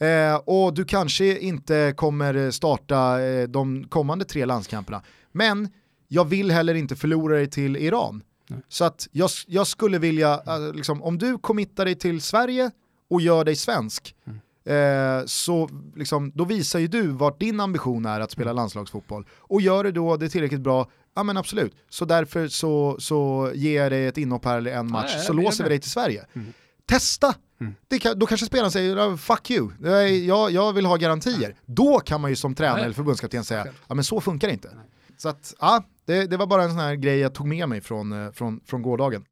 Eh, och du kanske inte kommer starta eh, de kommande tre landskamperna. Men jag vill heller inte förlora dig till Iran. Nej. Så att jag, jag skulle vilja, eh, liksom, om du committar dig till Sverige och gör dig svensk, Mm. eh, så liksom, då visar ju du vart din ambition är att spela landslagsfotboll. Och gör du då det tillräckligt bra, ja men absolut. Så därför så, så ger jag dig ett inhopp här eller en match, ja, så låser vi dig till Sverige. Mm. Testa! Mm. Kan, då kanske spelaren säger "Ja, “fuck you, jag, jag, vill ha garantier”. Då kan man ju som tränare eller förbundskapten säga. “ja men så funkar det inte”. Så att, ja, det, det var bara en sån här grej jag tog med mig från, eh, från, från gårdagen.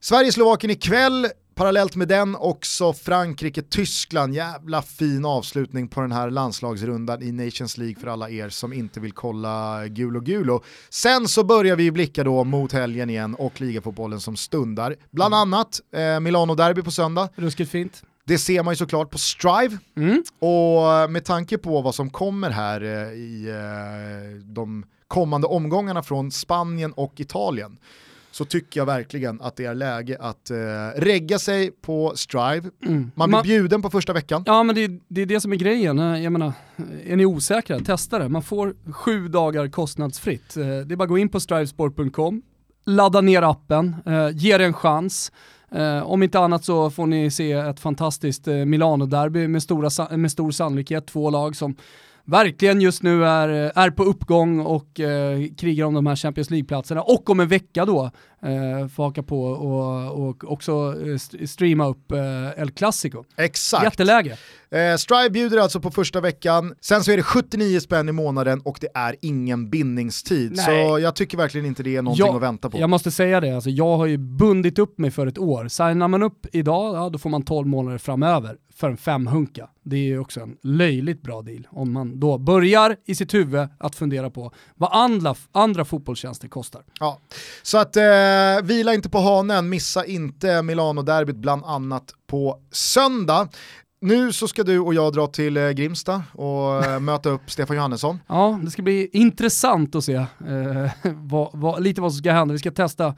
Sverige-Slovakien ikväll, parallellt med den också Frankrike-Tyskland. Jävla fin avslutning på den här landslagsrundan i Nations League för alla er som inte vill kolla Gulo Gulo. Sen så börjar vi blicka då mot helgen igen och ligafotbollen som stundar. Bland annat eh, Milano-derby på söndag. Ruskigt fint. Det ser man ju såklart på Strive. Mm. Och med tanke på vad som kommer här eh, i eh, de kommande omgångarna från Spanien och Italien så tycker jag verkligen att det är läge att eh, regga sig på Strive. Mm. Man blir Man- bjuden på första veckan. Ja men det, det är det som är grejen. Eh, Jag menar, är ni osäkra, testa det. Man får sju dagar kostnadsfritt. Eh, Det är bara att gå in på strivesport.com, ladda ner appen, eh, ge det en chans. Eh, om inte annat så får ni se ett fantastiskt eh, Milano-derby med, stora, med stor sannolikhet. Två lag som verkligen just nu är, eh, är på uppgång och eh, krigar om de här Champions League-platserna. Och om en vecka då eh, får haka på och, och också eh, st- streama upp eh, El Clasico. Exakt. Jätteläge. Eh, Strive bjuder alltså på första veckan, sen så är det 79 spänn i månaden och det är ingen bindningstid. Nej. Så jag tycker verkligen inte det är någonting Ja, att vänta på. Jag måste säga det, alltså, jag har ju bundit upp mig för ett år. Signar man upp idag, ja, då får man 12 månader framöver för en femhunka. Det är ju också en löjligt bra deal om man då börjar i sitt huvud att fundera på vad andra, andra fotbollstjänster kostar. Ja. Så att eh, vila inte på hanen, missa inte Milano-derbyt bland annat på söndag. Nu så ska du och jag dra till eh, Grimsta och eh, möta upp Stefan Johannesson. Ja, det ska bli intressant att se eh, vad, vad, lite vad som ska hända. Vi ska testa eh,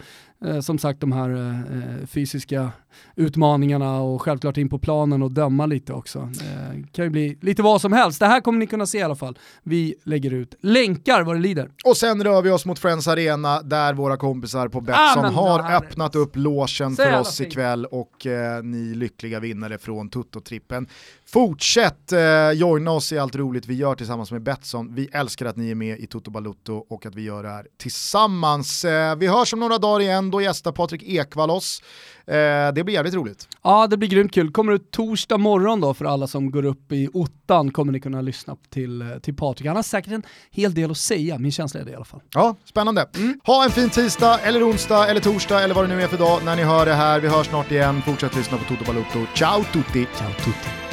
som sagt de här eh, fysiska utmaningarna och självklart in på planen och döma lite också. Eh, kan ju bli lite vad som helst. Det här kommer ni kunna se i alla fall. Vi lägger ut länkar vad det lider. Och sen rör vi oss mot Friends Arena där våra kompisar på Betsson men har öppnat upp låsen för oss ikväll och eh, ni lyckliga vinnare från Tutto-trippen. Fortsätt eh, joina oss i allt roligt vi gör tillsammans med Betsson. Vi älskar att ni är med i Toto Balutto och att vi gör det här tillsammans. Eh, vi hörs om några dagar igen, då gästar Patrik Ekwall oss. Eh, det blir jävligt roligt. Ja, det blir grymt kul. Kommer ut torsdag morgon då för alla som går upp i ottan kommer ni kunna lyssna till, eh, till Patrik. Han har säkert en hel del att säga, min känsla är det i alla fall. Ja, spännande. Ha en fin tisdag, eller onsdag, eller torsdag, eller vad det nu är för dag när ni hör det här. Vi hörs snart igen. Fortsätt lyssna på Toto Balutto. Ciao tutti! Ciao tutti!